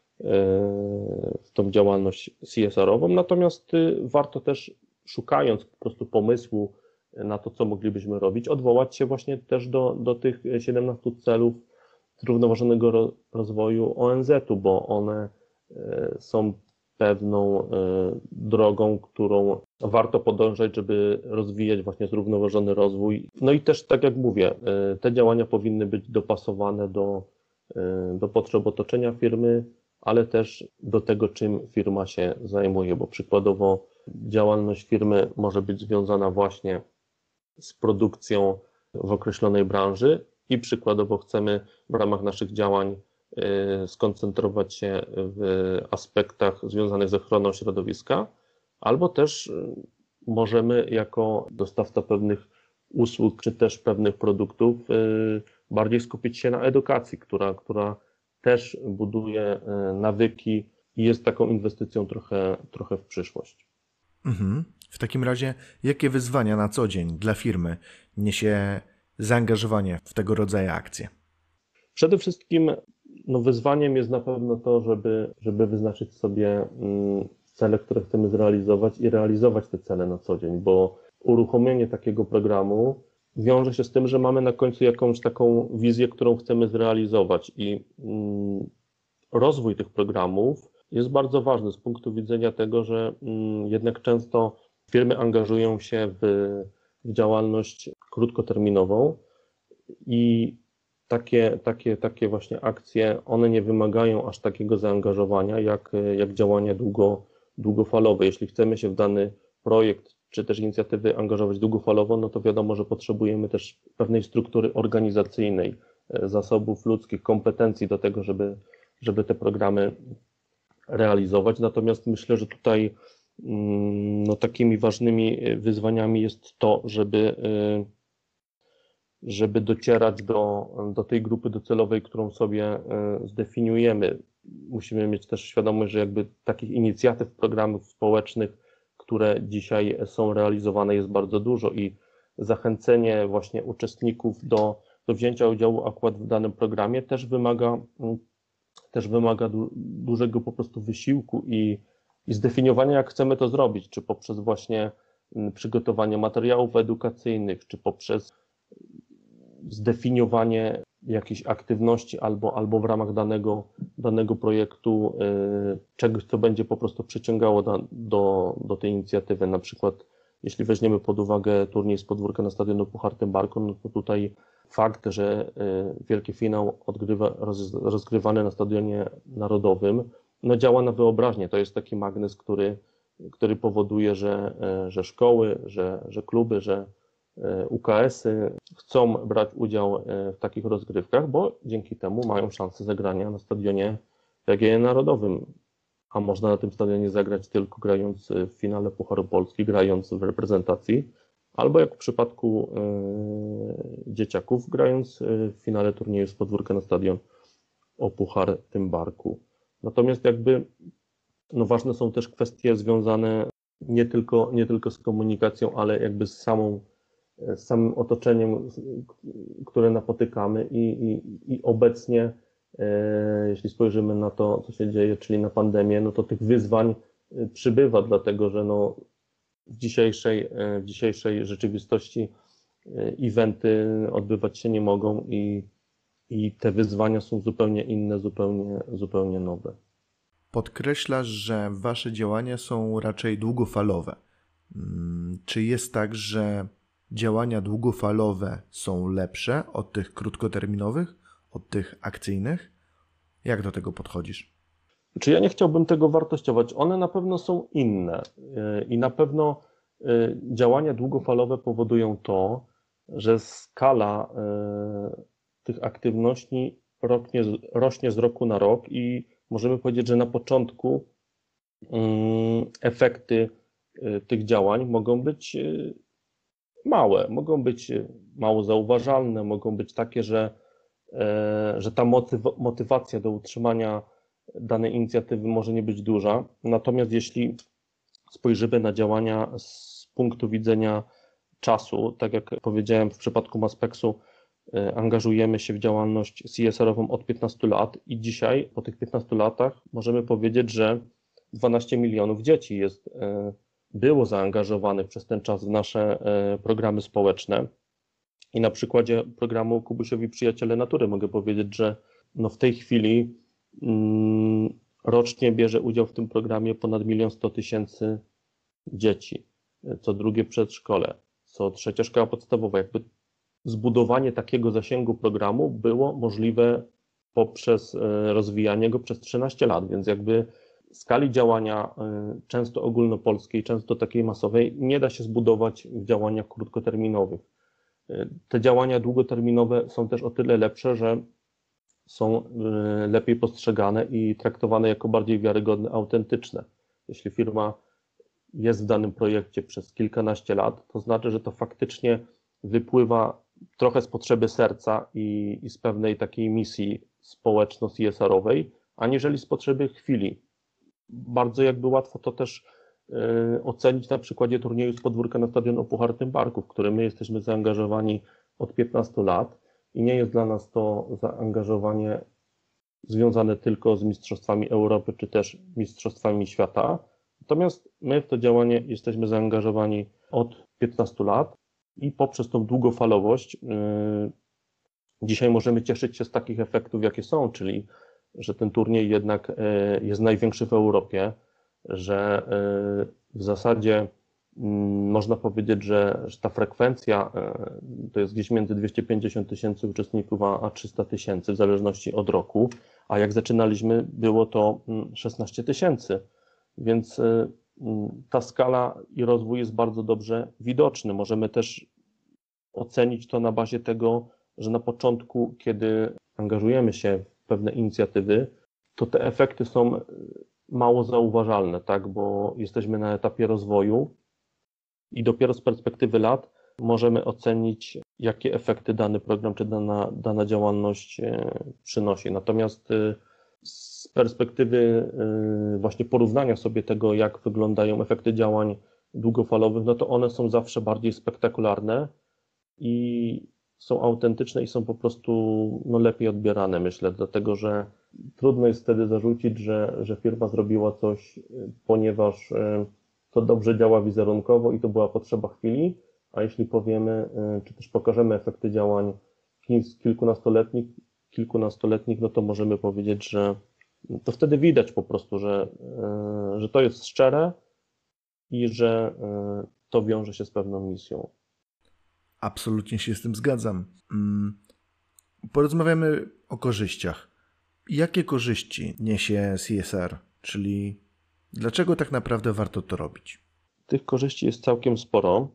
w tą działalność CSR-ową. Natomiast y, warto też szukając po prostu pomysłu, na to, co moglibyśmy robić, odwołać się właśnie też do, do tych 17 celów zrównoważonego rozwoju ONZ-u, bo one e, są pewną e, drogą, którą warto podążać, żeby rozwijać właśnie zrównoważony rozwój. No i też, tak jak mówię, e, te działania powinny być dopasowane do, do potrzeb otoczenia firmy, ale też do tego, czym firma się zajmuje, bo przykładowo działalność firmy może być związana właśnie z produkcją w określonej branży i przykładowo chcemy w ramach naszych działań skoncentrować się w aspektach związanych z ochroną środowiska, albo też możemy jako dostawca pewnych usług czy też pewnych produktów bardziej skupić się na edukacji, która, która też buduje nawyki i jest taką inwestycją trochę, trochę w przyszłość. Mhm. W takim razie, jakie wyzwania na co dzień dla firmy niesie zaangażowanie w tego rodzaju akcje? Przede wszystkim no, wyzwaniem jest na pewno to, żeby, żeby wyznaczyć sobie mm, cele, które chcemy zrealizować i realizować te cele na co dzień, bo uruchomienie takiego programu wiąże się z tym, że mamy na końcu jakąś taką wizję, którą chcemy zrealizować i mm, rozwój tych programów jest bardzo ważny z punktu widzenia tego, że mm, jednak często firmy angażują się w, w działalność krótkoterminową i takie, takie, takie właśnie akcje, one nie wymagają aż takiego zaangażowania jak, jak działania długo, długofalowe. Jeśli chcemy się w dany projekt czy też inicjatywy angażować długofalowo, no to wiadomo, że potrzebujemy też pewnej struktury organizacyjnej, e, zasobów ludzkich, kompetencji do tego, żeby, żeby te programy realizować. Natomiast myślę, że tutaj mm, no, takimi ważnymi wyzwaniami jest to, żeby, y, żeby docierać do, do tej grupy docelowej, którą sobie zdefiniujemy. Musimy mieć też świadomość, że jakby takich inicjatyw, programów społecznych, które dzisiaj są realizowane jest bardzo dużo i zachęcenie właśnie uczestników do, do wzięcia udziału akurat w danym programie też wymaga mm, też wymaga du dużego po prostu wysiłku i, i zdefiniowania, jak chcemy to zrobić, czy poprzez właśnie mm, przygotowanie materiałów edukacyjnych, czy poprzez zdefiniowanie jakiejś aktywności albo, albo w ramach danego, danego projektu y, czegoś, co będzie po prostu przyciągało do, do, do tej inicjatywy. Na przykład, jeśli weźmiemy pod uwagę turniej z podwórka na stadionu Puchar Tymbarko, no to tutaj fakt, że y, wielki finał odgrywa, rozgrywany na stadionie narodowym, no działa na wyobraźnię. To jest taki magnes, który, który powoduje, że, y, że szkoły, że, że kluby, że UKS-y chcą brać udział w takich rozgrywkach, bo dzięki temu mają szansę zagrania na stadionie PGE Narodowym. A można na tym stadionie zagrać tylko grając w finale Pucharu Polski, grając w reprezentacji albo jak w przypadku e, dzieciaków, grając e, w finale turnieju z podwórka na stadion o Puchar Tymbarku. Natomiast jakby no ważne są też kwestie związane nie tylko, nie tylko z komunikacją, ale jakby z samą e, z samym otoczeniem, które napotykamy i, i, i obecnie, jeśli spojrzymy na to, co się dzieje, czyli na pandemię, no to tych wyzwań przybywa, dlatego że no, w dzisiejszej, e, w dzisiejszej rzeczywistości e, eventy odbywać się nie mogą i, i te wyzwania są zupełnie inne, zupełnie, zupełnie nowe. Podkreślasz, że wasze działania są raczej długofalowe. Mm, czy jest tak, że działania długofalowe są lepsze od tych krótkoterminowych, od tych akcyjnych? Jak do tego podchodzisz? Czy ja nie chciałbym tego wartościować? One na pewno są inne y, i na pewno y, działania długofalowe powodują to, że skala y, tych aktywności rośnie, rośnie z roku na rok i możemy powiedzieć, że na początku efekty tych działań mogą być małe, mogą być mało zauważalne, mogą być takie, że, że ta motywacja do utrzymania danej inicjatywy może nie być duża. Natomiast jeśli spojrzymy na działania z punktu widzenia czasu, tak jak powiedziałem w przypadku Maspexu, e, angażujemy się w działalność CSR-ową od 15 lat i dzisiaj, po tych 15 latach, możemy powiedzieć, że 12 milionów dzieci jest, e, było zaangażowanych przez ten czas w nasze e, programy społeczne. I na przykładzie programu Kubusiowi Przyjaciele Natury mogę powiedzieć, że no w tej chwili Mm, rocznie bierze udział w tym programie ponad milion sto tysięcy dzieci, co drugie przedszkole, co trzecia szkoła podstawowa. Jakby zbudowanie takiego zasięgu programu było możliwe poprzez e, rozwijanie go przez 13 lat, więc jakby skali działania e, często ogólnopolskiej, często takiej masowej nie da się zbudować w działaniach krótkoterminowych. E, te działania długoterminowe są też o tyle lepsze, że są lepiej postrzegane i traktowane jako bardziej wiarygodne, autentyczne. Jeśli firma jest w danym projekcie przez kilkanaście lat, to znaczy, że to faktycznie wypływa trochę z potrzeby serca i, i z pewnej takiej misji społeczno-CSR-owej, aniżeli z potrzeby chwili. Bardzo jakby łatwo to też y, ocenić na przykładzie turnieju z podwórka na stadionie Puchartym Barku, w którym my jesteśmy zaangażowani od 15 lat i nie jest dla nas to zaangażowanie związane tylko z Mistrzostwami Europy czy też Mistrzostwami Świata. Natomiast my w to działanie jesteśmy zaangażowani od 15 lat i poprzez tą długofalowość yy, dzisiaj możemy cieszyć się z takich efektów, jakie są, czyli że ten turniej jednak yy, jest największy w Europie, że yy, w zasadzie mm, można powiedzieć, że, ta frekwencja to jest gdzieś między 250 tysięcy uczestników a 300 tysięcy w zależności od roku, a jak zaczynaliśmy było to 16 mm, tysięcy, więc ta skala i rozwój jest bardzo dobrze widoczny. Możemy też ocenić to na bazie tego, że na początku, kiedy angażujemy się pewne inicjatywy, to te efekty są mało zauważalne, tak, bo jesteśmy na etapie rozwoju i dopiero z perspektywy lat możemy ocenić, jakie efekty dany program czy dana, dana działalność e, przynosi. Natomiast e, z perspektywy y, właśnie porównania sobie tego, jak wyglądają efekty działań długofalowych, no to one są zawsze bardziej spektakularne i są autentyczne i są po prostu no, lepiej odbierane, myślę, dlatego że trudno jest wtedy zarzucić, że, że firma zrobiła coś, y, ponieważ y, to dobrze działa wizerunkowo i to była potrzeba chwili, a jeśli powiemy, czy też pokażemy efekty działań kilkunastoletnich, kilkunastoletnich, no to możemy powiedzieć, że to wtedy widać po prostu, że, że to jest szczere i że to wiąże się z pewną misją. Absolutnie się z tym zgadzam. Mm, porozmawiamy o korzyściach. Jakie korzyści niesie CSR, czyli dlaczego tak naprawdę warto to robić? Tych korzyści jest całkiem sporo,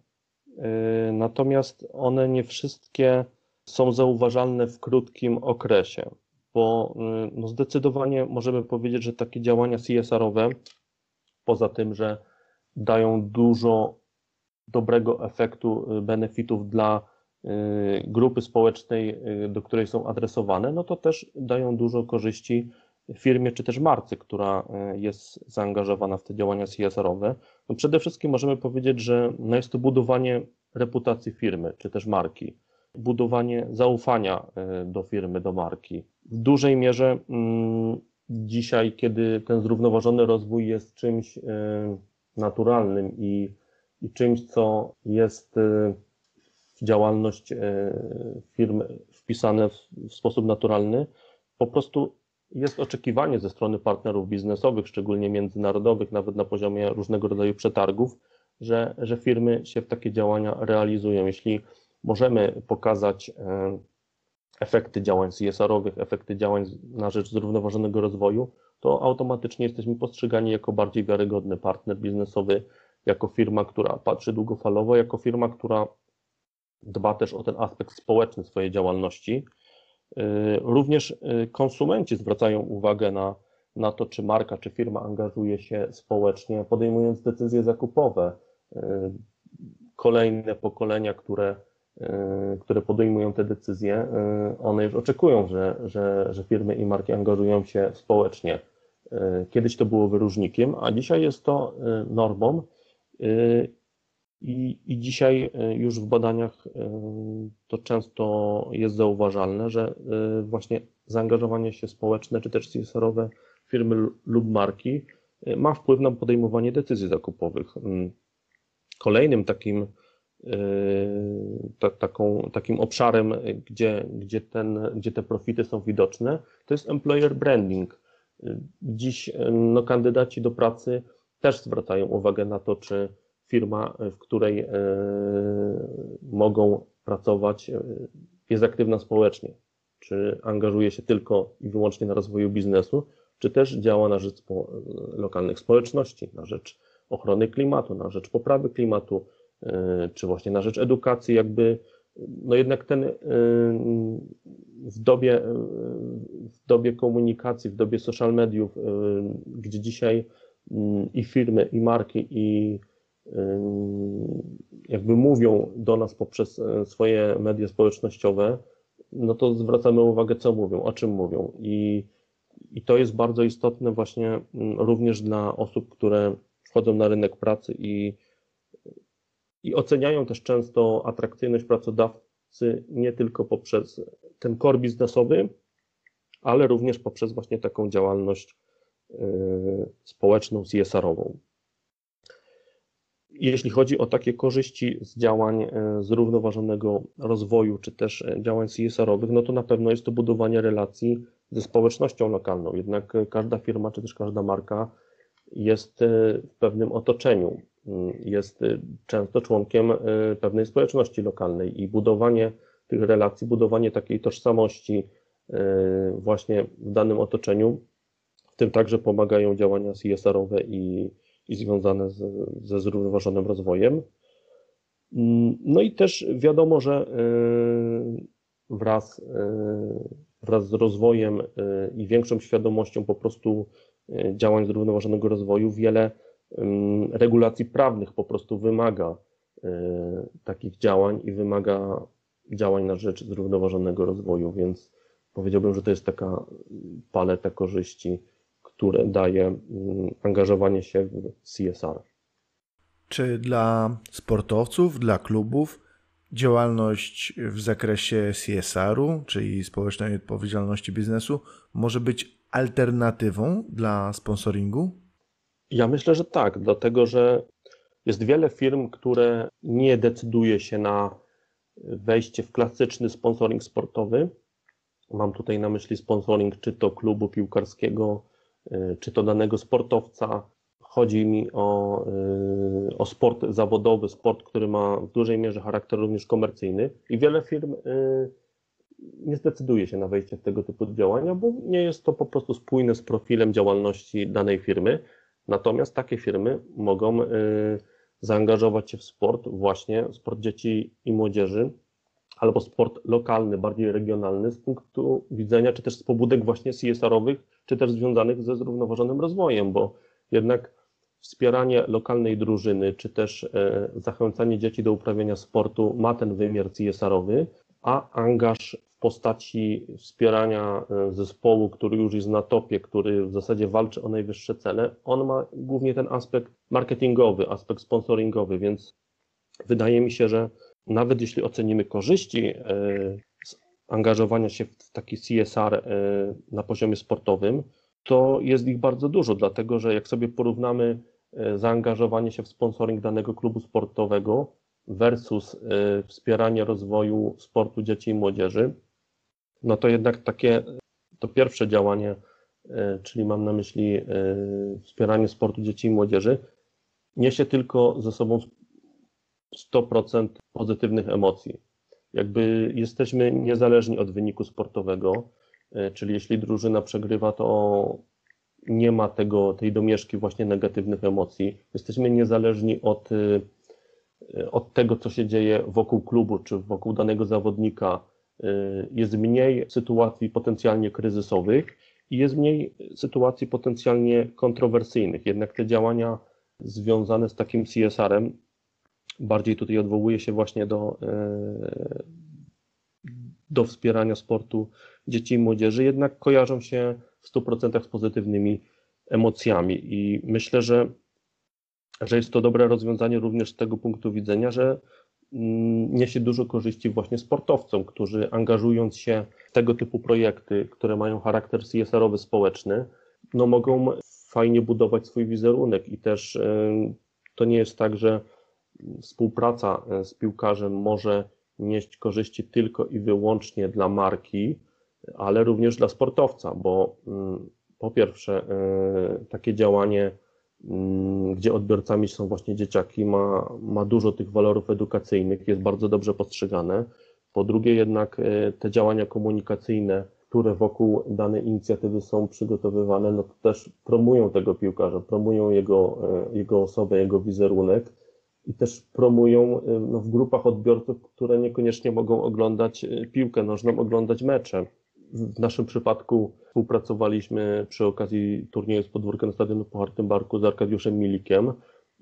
e, natomiast one nie wszystkie są zauważalne w krótkim okresie, bo y, no zdecydowanie możemy powiedzieć, że takie działania CSR-owe, poza tym, że dają dużo dobrego efektu, y, benefitów dla y, grupy społecznej, do której są adresowane, no to też dają dużo korzyści firmie czy też marce, która jest zaangażowana w te działania CSR-owe. No przede wszystkim możemy powiedzieć, że no jest to budowanie reputacji firmy czy też marki budowanie zaufania do firmy, do marki. W dużej mierze mm, dzisiaj, kiedy ten zrównoważony rozwój jest czymś naturalnym i, i czymś, co jest e, w działalność firmy wpisane w, sposób naturalny, po prostu jest oczekiwanie ze strony partnerów biznesowych, szczególnie międzynarodowych, nawet na poziomie różnego rodzaju przetargów, że, że firmy się w takie działania realizują. Jeśli możemy pokazać e, efekty działań CSR-owych, efekty działań na rzecz zrównoważonego rozwoju, to automatycznie jesteśmy postrzegani jako bardziej wiarygodny partner biznesowy, jako firma, która patrzy długofalowo, jako firma, która dba też o ten aspekt społeczny swojej działalności. E, również e, konsumenci zwracają uwagę na, na to, czy marka, czy firma angażuje się społecznie, podejmując decyzje zakupowe. Kolejne pokolenia, które które podejmują te decyzje, one już oczekują, że, że, że firmy i marki angażują się społecznie. Kiedyś to było wyróżnikiem, a dzisiaj jest to normą i, i dzisiaj już w badaniach to często jest zauważalne, że właśnie zaangażowanie się społeczne czy też CSR-owe firmy lub marki ma wpływ na podejmowanie decyzji zakupowych. Mm. Kolejnym takim ta, taką, takim obszarem, gdzie, gdzie, ten, gdzie te profity są widoczne, to jest employer branding. Dziś no, kandydaci do pracy też zwracają uwagę na to, czy firma, w której e, mogą pracować, e, jest aktywna społecznie, czy angażuje się tylko i wyłącznie na rozwoju biznesu, czy też działa na rzecz lokalnych społeczności, na rzecz ochrony klimatu, na rzecz poprawy klimatu, E, czy właśnie na rzecz edukacji, jakby no jednak ten w dobie, w dobie komunikacji, w dobie social mediów, gdzie dzisiaj i firmy, i marki, i jakby mówią do nas poprzez swoje media społecznościowe, no to zwracamy uwagę, co mówią, o czym mówią. I, i to jest bardzo istotne właśnie również dla osób, które wchodzą na rynek pracy i, i oceniają też często atrakcyjność pracodawcy nie tylko poprzez ten core biznesowy, ale również poprzez właśnie taką działalność społeczną, CSR-ową. Jeśli chodzi o takie korzyści z działań y, zrównoważonego rozwoju, czy też działań CSR-owych, no to na pewno jest to budowanie relacji ze społecznością lokalną. Jednak każda firma, czy też każda marka jest e, w pewnym otoczeniu, mm, jest e, często członkiem e, pewnej społeczności lokalnej i budowanie tych relacji, budowanie takiej tożsamości właśnie w danym otoczeniu, w tym także pomagają działania CSR-owe i, i związane z, ze zrównoważonym rozwojem. Mm, no i też wiadomo, że wraz, wraz z rozwojem i większą świadomością po prostu działań zrównoważonego rozwoju, wiele regulacji prawnych po prostu wymaga takich działań i wymaga działań na rzecz zrównoważonego rozwoju, więc powiedziałbym, że to jest taka paleta korzyści, które daje angażowanie się w CSR. Czy dla sportowców, dla klubów działalność w zakresie CSR-u, czyli społecznej odpowiedzialności biznesu, może być alternatywą dla sponsoringu? Ja myślę, że tak, dlatego że jest wiele firm, które nie decyduje się na wejście w klasyczny sponsoring sportowy. Mam tutaj na myśli sponsoring czy to klubu piłkarskiego, czy to danego sportowca. Chodzi mi o, y, o sport zawodowy, sport, który ma w dużej mierze charakter również komercyjny i wiele firm y, nie zdecyduje się na wejście w tego typu działania, bo nie jest to po prostu spójne z profilem działalności danej firmy. Natomiast takie firmy mogą zaangażować się w sport, właśnie sport dzieci i młodzieży, albo sport lokalny, bardziej regionalny z punktu widzenia, czy też z pobudek właśnie CSR-owych, czy też związanych ze zrównoważonym rozwojem, bo jednak wspieranie lokalnej drużyny, czy też y, zachęcanie dzieci do uprawiania sportu ma ten wymiar CSR-owy, a angaż w postaci wspierania e, zespołu, który już jest na topie, który w zasadzie walczy o najwyższe cele, on ma głównie ten aspekt marketingowy, aspekt sponsoringowy, więc wydaje mi się, że nawet jeśli ocenimy korzyści e, z angażowania się w taki CSR e, na poziomie sportowym, to jest ich bardzo dużo, dlatego że jak sobie porównamy zaangażowanie się w sponsoring danego klubu sportowego versus wspieranie rozwoju sportu dzieci i młodzieży, no to jednak takie to pierwsze działanie, e, czyli mam na myśli e, wspieranie sportu dzieci i młodzieży, niesie tylko ze sobą 100% pozytywnych emocji. Jakby jesteśmy niezależni od wyniku sportowego, e, czyli jeśli drużyna przegrywa, to nie ma tego, tej domieszki właśnie negatywnych emocji. Jesteśmy niezależni od, od tego, co się dzieje wokół klubu czy wokół danego zawodnika, Y, jest mniej sytuacji potencjalnie kryzysowych i jest mniej sytuacji potencjalnie kontrowersyjnych. Jednak te działania związane z takim CSR-em, bardziej tutaj odwołuje się właśnie do, y, do wspierania sportu dzieci i młodzieży, jednak kojarzą się w 100% z pozytywnymi emocjami. I myślę, że, że jest to dobre rozwiązanie również z tego punktu widzenia, że Mm, niesie dużo korzyści właśnie sportowcom, którzy angażując się w tego typu projekty, które mają charakter CSR-owy społeczny, no mogą fajnie budować swój wizerunek. I też to nie jest tak, że współpraca e, z piłkarzem może nieść korzyści tylko i wyłącznie dla marki, ale również dla sportowca, bo mm, po pierwsze e, takie działanie Mm, gdzie odbiorcami są właśnie dzieciaki, ma, ma dużo tych walorów edukacyjnych, jest bardzo dobrze postrzegane. Po drugie, jednak e, te działania komunikacyjne, które wokół danej inicjatywy są przygotowywane, no to też promują tego piłkarza, promują jego, jego osobę, jego wizerunek i też promują no, w grupach odbiorców, które niekoniecznie mogą oglądać piłkę nożną, oglądać mecze. W naszym przypadku współpracowaliśmy przy okazji turnieju z podwórka na Stadionu Puchartym Barku z Arkadiuszem Milikiem,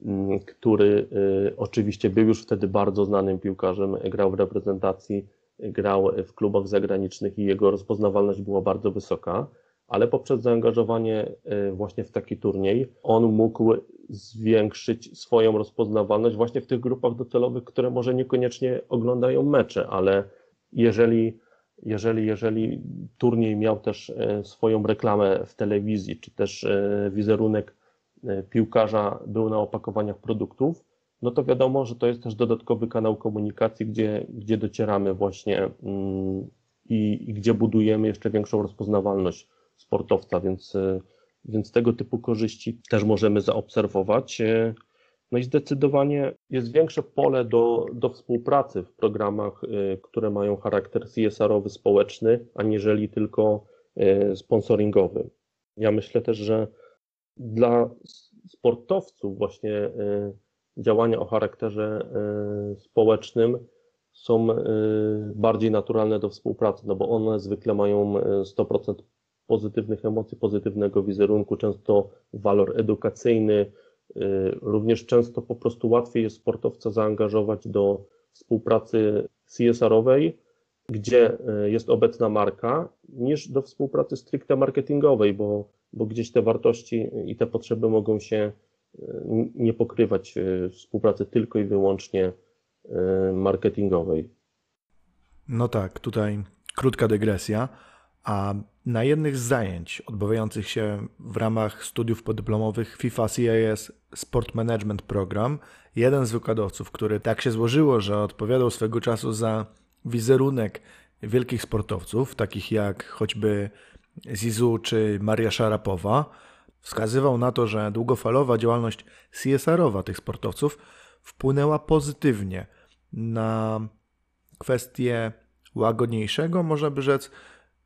mm, który y, oczywiście był już wtedy bardzo znanym piłkarzem, grał w reprezentacji, grał w klubach zagranicznych i jego rozpoznawalność była bardzo wysoka, ale poprzez zaangażowanie y, właśnie w taki turniej on mógł zwiększyć swoją rozpoznawalność właśnie w tych grupach docelowych, które może niekoniecznie oglądają mecze, ale jeżeli jeżeli, jeżeli turniej miał też e, swoją reklamę w telewizji, czy też e, wizerunek e, piłkarza był na opakowaniach produktów, no to wiadomo, że to jest też dodatkowy kanał komunikacji, gdzie, gdzie docieramy właśnie mm, i, i gdzie budujemy jeszcze większą rozpoznawalność sportowca, więc, więc tego typu korzyści też możemy zaobserwować. No i zdecydowanie jest większe pole do, do współpracy w programach, y, które mają charakter CSR-owy, społeczny, aniżeli tylko y, sponsoringowy. Ja myślę też, że dla sportowców właśnie y, działania o charakterze społecznym są bardziej naturalne do współpracy, no bo one zwykle mają 100% pozytywnych emocji, pozytywnego wizerunku, często walor edukacyjny, Y, również często po prostu łatwiej jest sportowca zaangażować do współpracy CSR-owej, gdzie y, jest obecna marka, niż do współpracy stricte marketingowej, bo, bo gdzieś te wartości i te potrzeby mogą się y, nie pokrywać współpracy tylko i wyłącznie marketingowej. No tak, tutaj krótka dygresja. A na jednych z zajęć odbywających się w ramach studiów podyplomowych FIFA CIS Sport Management Program, jeden z wykładowców, który tak się złożyło, że odpowiadał swego czasu za wizerunek wielkich sportowców, takich jak choćby Zizu czy Maria Szarapowa, wskazywał na to, że długofalowa działalność CSR-owa tych sportowców wpłynęła pozytywnie na kwestię łagodniejszego, można by rzec,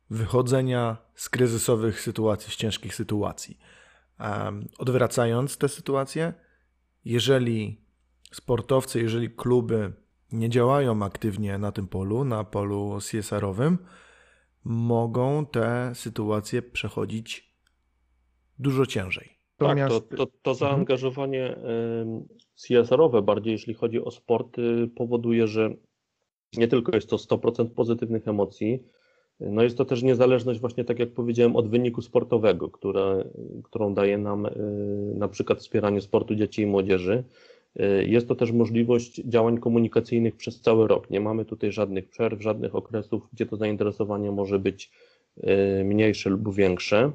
wychodzenia z kryzysowych sytuacji, z ciężkich sytuacji. Odwracając tę sytuację, jeżeli sportowcy, jeżeli kluby nie działają aktywnie na tym polu, na polu CSR-owym, mogą te sytuacje przechodzić dużo ciężej. Tak, to, to, to zaangażowanie CSR-owe, bardziej jeśli chodzi o sport, powoduje, że nie tylko jest to 100% pozytywnych emocji, no jest to też niezależność właśnie, tak jak powiedziałem, od wyniku sportowego, które, którą daje nam y, na przykład wspieranie sportu dzieci i młodzieży. Y, jest to też możliwość działań komunikacyjnych przez cały rok. Nie mamy tutaj żadnych przerw, żadnych okresów, gdzie to zainteresowanie może być y, mniejsze lub większe.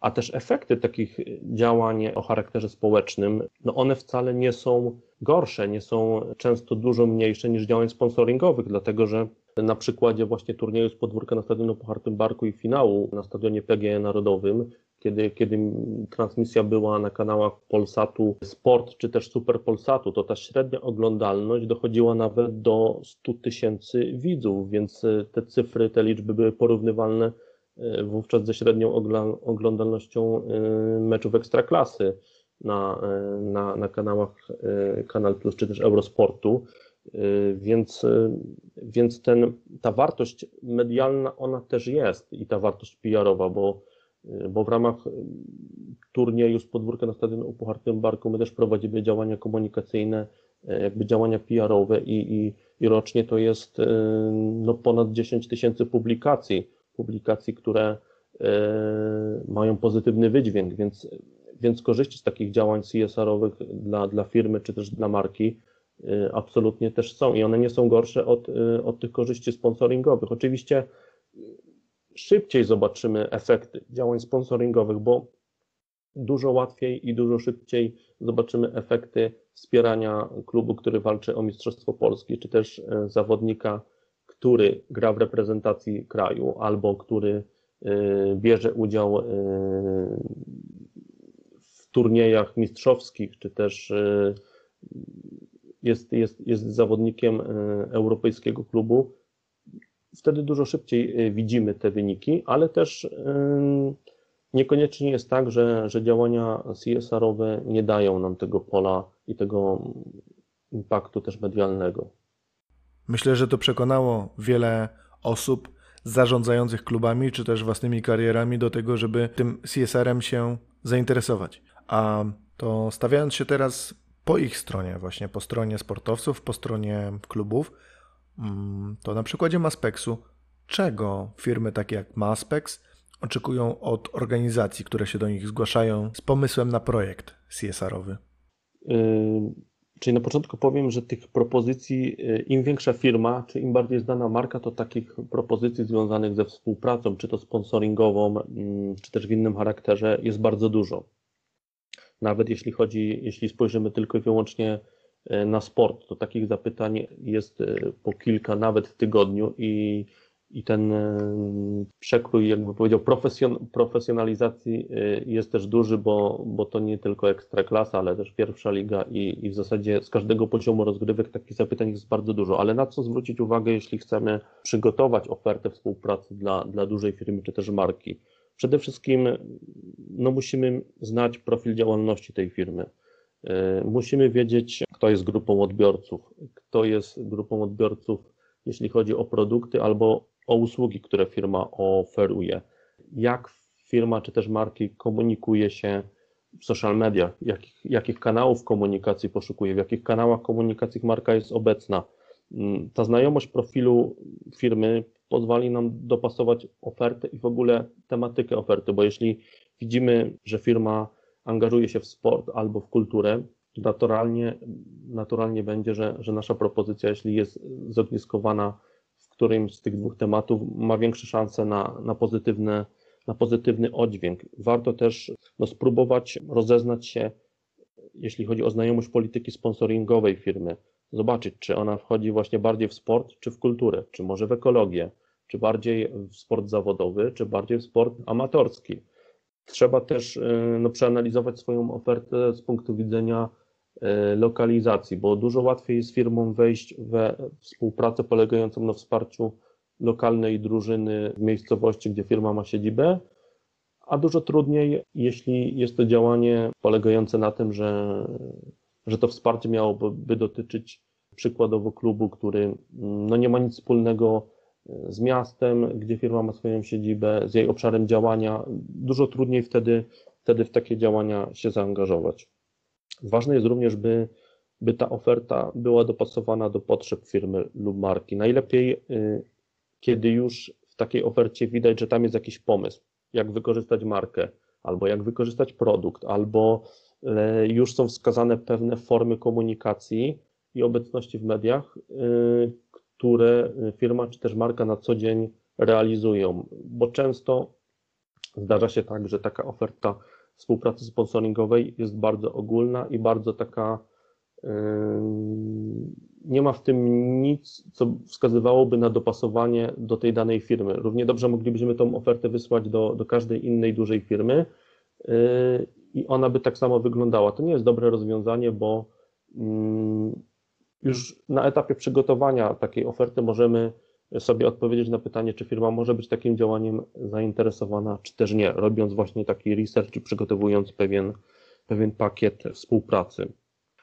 A też efekty takich działań o charakterze społecznym, no one wcale nie są gorsze, nie są często dużo mniejsze niż działań sponsoringowych, dlatego że na przykładzie właśnie turnieju z podwórka na Stadionie Puchartym Barku i finału na Stadionie PGE Narodowym, kiedy, kiedy transmisja była na kanałach Polsatu Sport czy też Super Polsatu, to ta średnia oglądalność dochodziła nawet do 100 tysięcy widzów, więc e, te cyfry, te liczby były porównywalne e, wówczas ze średnią oglądalnością e, meczów ekstraklasy na, na, na kanałach Kanal Plus czy też Eurosportu. Y, więc, y, więc ten, ta wartość medialna, ona też jest i ta wartość PR-owa, bo, y, bo w ramach turnieju z podwórka na Stadionie Puchartym Barku my też prowadzimy działania komunikacyjne, jakby działania PR-owe i, i, i rocznie to jest no, ponad 10 tysięcy publikacji, publikacji, które mają pozytywny wydźwięk, więc, więc korzyści z takich działań CSR-owych dla, dla firmy czy też dla marki Y, absolutnie też są i one nie są gorsze od, y, od tych korzyści sponsoringowych. Oczywiście szybciej zobaczymy efekty działań sponsoringowych, bo dużo łatwiej i dużo szybciej zobaczymy efekty wspierania klubu, który walczy o Mistrzostwo Polski, czy też y, zawodnika, który gra w reprezentacji kraju albo który bierze udział w turniejach mistrzowskich, czy też jest, jest, jest zawodnikiem e, europejskiego klubu, wtedy dużo szybciej e, widzimy te wyniki, ale też e, niekoniecznie jest tak, że, że działania CSR-owe nie dają nam tego pola i tego impaktu też medialnego. Myślę, że to przekonało wiele osób zarządzających klubami, czy też własnymi karierami do tego, żeby tym CSR-em się zainteresować. A to stawiając się teraz po ich stronie, właśnie po stronie sportowców, po stronie klubów, mm, to na przykładzie Maspexu, czego firmy takie jak Maspex oczekują od organizacji, które się do nich zgłaszają z pomysłem na projekt CSR-owy? Yy, czyli na początku powiem, że tych propozycji, yy, im większa firma, czy im bardziej znana marka, to takich propozycji związanych ze współpracą, czy to sponsoringową, yy, czy też w innym charakterze, jest bardzo dużo. Nawet jeśli chodzi, jeśli spojrzymy tylko i wyłącznie e, na sport, to takich zapytań jest e, po kilka nawet w tygodniu i, i ten e, przekrój, jakby powiedział, profesjon, profesjonalizacji jest też duży, bo, bo to nie tylko ekstraklasa, ale też pierwsza liga i, i w zasadzie z każdego poziomu rozgrywek takich zapytań jest bardzo dużo. Ale na co zwrócić uwagę, jeśli chcemy przygotować ofertę współpracy dla, dla dużej firmy czy też marki? Przede wszystkim no, musimy znać profil działalności tej firmy. E, musimy wiedzieć, kto jest grupą odbiorców, kto jest grupą odbiorców, jeśli chodzi o produkty albo o usługi, które firma oferuje. Jak firma czy też marki komunikuje się w social mediach, jakich, jakich kanałów komunikacji poszukuje, w jakich kanałach komunikacji marka jest obecna. Mm, ta znajomość profilu firmy pozwoli nam dopasować ofertę i w ogóle tematykę oferty, bo jeśli widzimy, że firma angażuje się w sport albo w kulturę, to naturalnie, naturalnie będzie, że, że nasza propozycja, jeśli jest zogniskowana w którymś z tych dwóch tematów, ma większe szanse na, na, pozytywne, na pozytywny oddźwięk. Warto też no, spróbować rozeznać się, jeśli chodzi o znajomość polityki sponsoringowej firmy, zobaczyć, czy ona wchodzi właśnie bardziej w sport, czy w kulturę, czy może w ekologię, czy bardziej w sport zawodowy, czy bardziej w sport amatorski. Trzeba też e, no, przeanalizować swoją ofertę z punktu widzenia e, lokalizacji, bo dużo łatwiej jest firmom wejść we współpracę polegającą na wsparciu lokalnej drużyny w miejscowości, gdzie firma ma siedzibę, a dużo trudniej, jeśli jest to działanie polegające na tym, że, że to wsparcie miałoby dotyczyć przykładowo klubu, który no, nie ma nic wspólnego z miastem, gdzie firma ma swoją siedzibę, z jej obszarem działania. Dużo trudniej wtedy, wtedy w takie działania się zaangażować. Ważne jest również, by, by ta oferta była dopasowana do potrzeb firmy lub marki. Najlepiej, y, kiedy już w takiej ofercie widać, że tam jest jakiś pomysł, jak wykorzystać markę, albo jak wykorzystać produkt, albo e, już są wskazane pewne formy komunikacji i obecności w mediach, y, które firma czy też marka na co dzień realizują, bo często zdarza się tak, że taka oferta współpracy sponsoringowej jest bardzo ogólna i bardzo taka nie ma w tym nic, co wskazywałoby na dopasowanie do tej danej firmy. Równie dobrze moglibyśmy tą ofertę wysłać do, do każdej innej dużej firmy i ona by tak samo wyglądała. To nie jest dobre rozwiązanie, bo już na etapie przygotowania takiej oferty możemy sobie odpowiedzieć na pytanie, czy firma może być takim działaniem zainteresowana, czy też nie, robiąc właśnie taki research, czy przygotowując pewien, pewien pakiet współpracy.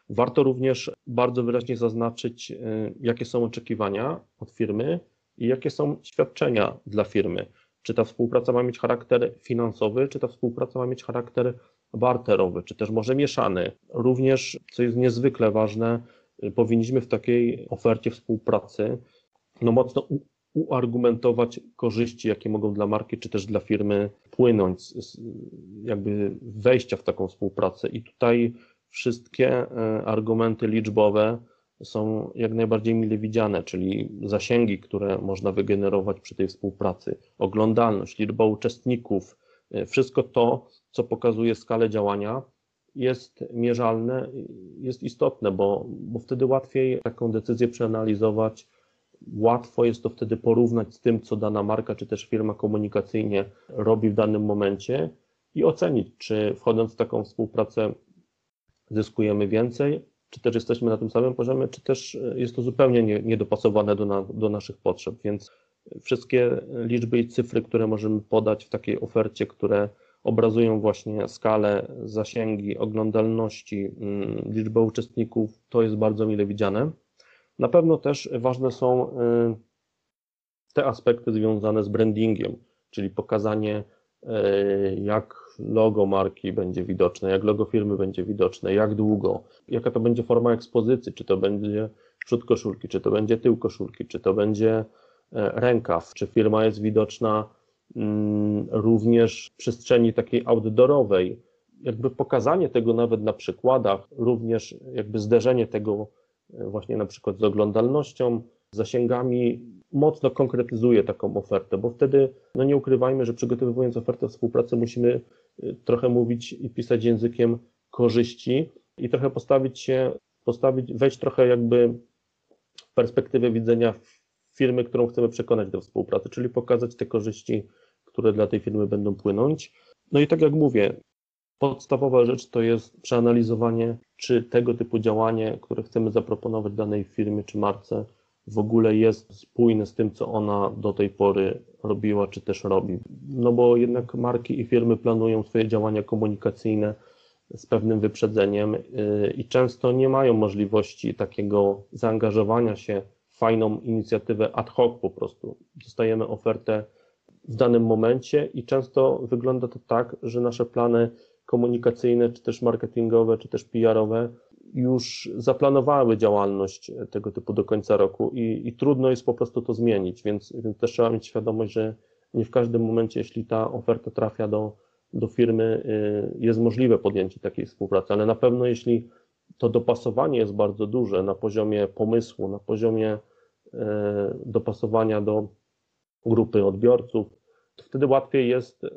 Warto również bardzo wyraźnie zaznaczyć, y, jakie są oczekiwania od firmy i jakie są świadczenia dla firmy. Czy ta współpraca ma mieć charakter finansowy, czy ta współpraca ma mieć charakter barterowy, czy też może mieszany. Również, co jest niezwykle ważne, powinniśmy w takiej ofercie współpracy no mocno uargumentować korzyści, jakie mogą dla marki czy też dla firmy płynąć z jakby wejścia w taką współpracę. I tutaj wszystkie e, argumenty liczbowe są jak najbardziej mile widziane, czyli zasięgi, które można wygenerować przy tej współpracy, oglądalność, liczba uczestników, e, wszystko to, co pokazuje skalę działania, jest mierzalne, jest istotne, bo, bo wtedy łatwiej taką decyzję przeanalizować, łatwo jest to wtedy porównać z tym, co dana marka czy też firma komunikacyjnie robi w danym momencie i ocenić, czy wchodząc w taką współpracę zyskujemy więcej, czy też jesteśmy na tym samym poziomie, czy też jest to zupełnie nie, niedopasowane do, na, do naszych potrzeb. Więc wszystkie liczby i cyfry, które możemy podać w takiej ofercie, które obrazują właśnie skalę, zasięgi, oglądalności, mm, liczbę uczestników, to jest bardzo mile widziane. Na pewno też ważne są y, te aspekty związane z brandingiem, czyli pokazanie, y, jak logo marki będzie widoczne, jak logo firmy będzie widoczne, jak długo, jaka to będzie forma ekspozycji, czy to będzie przód koszulki, czy to będzie tył koszulki, czy to będzie e, rękaw, czy firma jest widoczna również w przestrzeni takiej outdoorowej. Jakby pokazanie tego nawet na przykładach, również jakby zderzenie tego e, właśnie na przykład z oglądalnością, zasięgami, mocno konkretyzuje taką ofertę, bo wtedy, no nie ukrywajmy, że przygotowując ofertę współpracy musimy e, trochę mówić i pisać językiem korzyści i trochę postawić się, postawić, wejść trochę jakby perspektywę widzenia firmy, którą chcemy przekonać do współpracy, czyli pokazać te korzyści, które dla tej firmy będą płynąć. No i tak jak mówię, podstawowa rzecz to jest przeanalizowanie, czy tego typu działanie, które chcemy zaproponować danej firmie czy marce, w ogóle jest spójne z tym, co ona do tej pory robiła, czy też robi. No bo jednak marki i firmy planują swoje działania komunikacyjne z pewnym wyprzedzeniem y, i często nie mają możliwości takiego zaangażowania się w fajną inicjatywę ad hoc po prostu. Dostajemy ofertę w danym momencie i często wygląda to tak, że nasze plany komunikacyjne, czy też marketingowe, czy też PR-owe już zaplanowały działalność tego typu do końca roku i, i trudno jest po prostu to zmienić, więc, więc też trzeba mieć świadomość, że nie w każdym momencie, jeśli ta oferta trafia do, do firmy y, jest możliwe podjęcie takiej współpracy, ale na pewno jeśli to dopasowanie jest bardzo duże na poziomie pomysłu, na poziomie y, dopasowania do grupy odbiorców, to wtedy łatwiej jest y,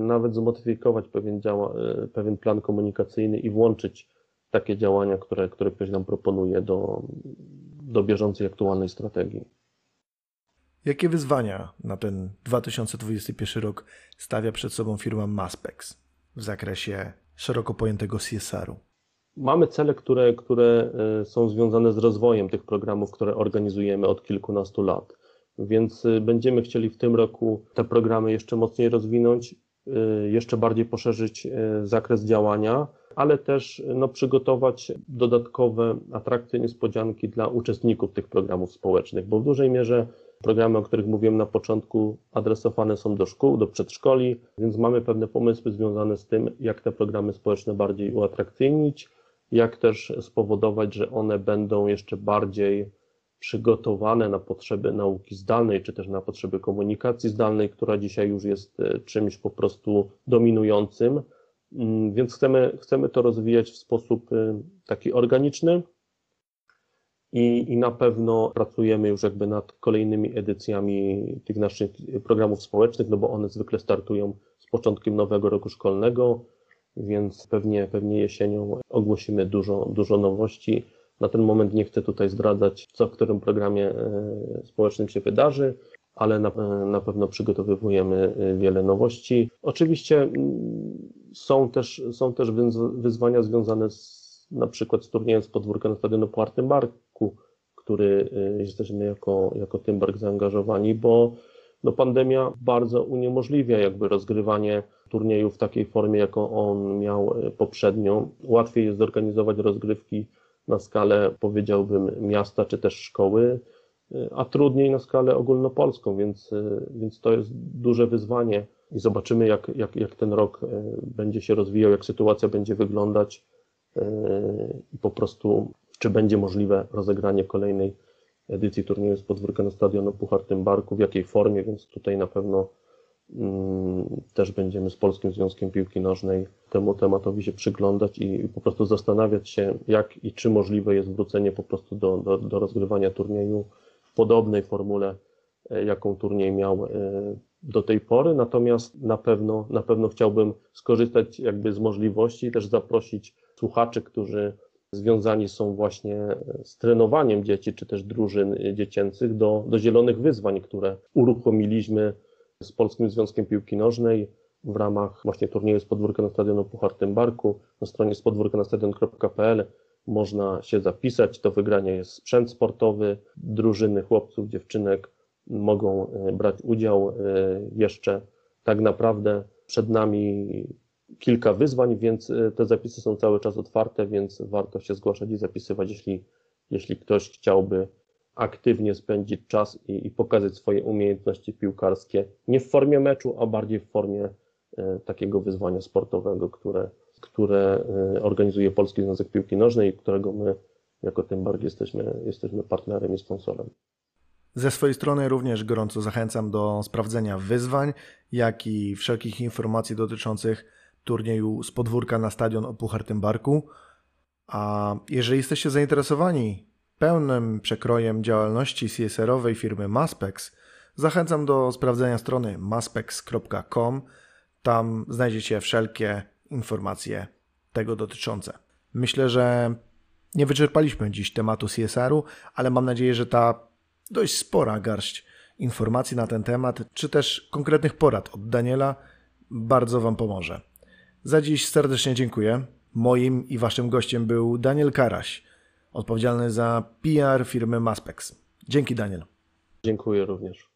nawet zmodyfikować pewien, działa, pewien plan komunikacyjny i włączyć takie działania, które, które ktoś nam proponuje do, do bieżącej, aktualnej strategii. Jakie wyzwania na ten 2021 rok stawia przed sobą firma Maspex w zakresie szeroko pojętego CSR-u? Mamy cele, które, które e, są związane z rozwojem tych programów, które organizujemy od kilkunastu lat. Więc e, będziemy chcieli w tym roku te programy jeszcze mocniej rozwinąć, e, jeszcze bardziej poszerzyć zakres działania, ale też no, przygotować dodatkowe atrakcje, niespodzianki dla uczestników tych programów społecznych, bo w dużej mierze Programy, o których mówiłem na początku, adresowane są do szkół, do przedszkoli, więc mamy pewne pomysły związane z tym, jak te programy społeczne bardziej uatrakcyjnić, jak też spowodować, że one będą jeszcze bardziej przygotowane na potrzeby nauki zdalnej, czy też na potrzeby komunikacji zdalnej, która dzisiaj już jest e, czymś po prostu dominującym. Mm, więc chcemy, chcemy to rozwijać w sposób e, taki organiczny, i, i na pewno pracujemy już jakby nad kolejnymi edycjami tych naszych programów społecznych, no bo one zwykle startują z początkiem nowego roku szkolnego, więc pewnie, pewnie jesienią ogłosimy dużo, dużo nowości. Na ten moment nie chcę tutaj zdradzać, co w którym programie e, społecznym się wydarzy, ale na, na pewno przygotowujemy e, wiele nowości. Oczywiście mm, są też, są też wyzwania związane z na przykład z turniejem z podwórka na stadionie Puartym Barku, który jesteśmy jako, jako Tymbark zaangażowani, bo no pandemia bardzo uniemożliwia jakby rozgrywanie turnieju w takiej formie, jaką on miał poprzednio. Łatwiej jest zorganizować rozgrywki na skalę, powiedziałbym, miasta czy też szkoły, a trudniej na skalę ogólnopolską, więc, więc to jest duże wyzwanie i zobaczymy, jak, jak, jak ten rok będzie się rozwijał, jak sytuacja będzie wyglądać i po prostu czy będzie możliwe rozegranie kolejnej edycji turnieju z podwórka na stadionu Puchar Tymbarku, w jakiej formie, więc tutaj na pewno też będziemy z Polskim Związkiem Piłki Nożnej temu tematowi się przyglądać i, po prostu zastanawiać się, jak i czy możliwe jest wrócenie po prostu do, do, do rozgrywania turnieju w podobnej formule, e, jaką turniej miał e, do tej pory, natomiast na pewno, na pewno chciałbym skorzystać jakby z możliwości i też zaprosić słuchaczy, którzy związani są właśnie z trenowaniem dzieci, czy też drużyn dziecięcych do, do zielonych wyzwań, które uruchomiliśmy z Polskim Związkiem Piłki Nożnej w ramach właśnie turnieju z podwórka na stadionu Puchar Tymbarku. Na stronie spodwórka na stadion.pl można się zapisać. Do wygrania jest sprzęt sportowy. Drużyny chłopców, dziewczynek mogą e, brać udział e, jeszcze tak naprawdę przed nami kilka wyzwań, więc te zapisy są cały czas otwarte, więc warto się zgłaszać i zapisywać, jeśli, jeśli ktoś chciałby aktywnie spędzić czas i, i pokazać swoje umiejętności piłkarskie, nie w formie meczu, a bardziej w formie e, takiego wyzwania sportowego, które, które e, organizuje Polski Związek Piłki Nożnej którego my jako tym bardziej jesteśmy, jesteśmy partnerem i sponsorem. Ze swojej strony również gorąco zachęcam do sprawdzenia wyzwań, jak i wszelkich informacji dotyczących turnieju z podwórka na stadion o Puchartym Barku. A jeżeli jesteście zainteresowani pełnym przekrojem działalności CSR-owej firmy Maspex, zachęcam do sprawdzenia strony maspex.com. Tam znajdziecie wszelkie informacje tego dotyczące. Myślę, że nie wyczerpaliśmy dziś tematu CSR-u, ale mam nadzieję, że ta dość spora garść informacji na ten temat, czy też konkretnych porad od Daniela bardzo Wam pomoże. Za dziś serdecznie dziękuję. Moim i Waszym gościem był Daniel Karaś, odpowiedzialny za PR firmy Maspex. Dzięki Daniel. Dziękuję również.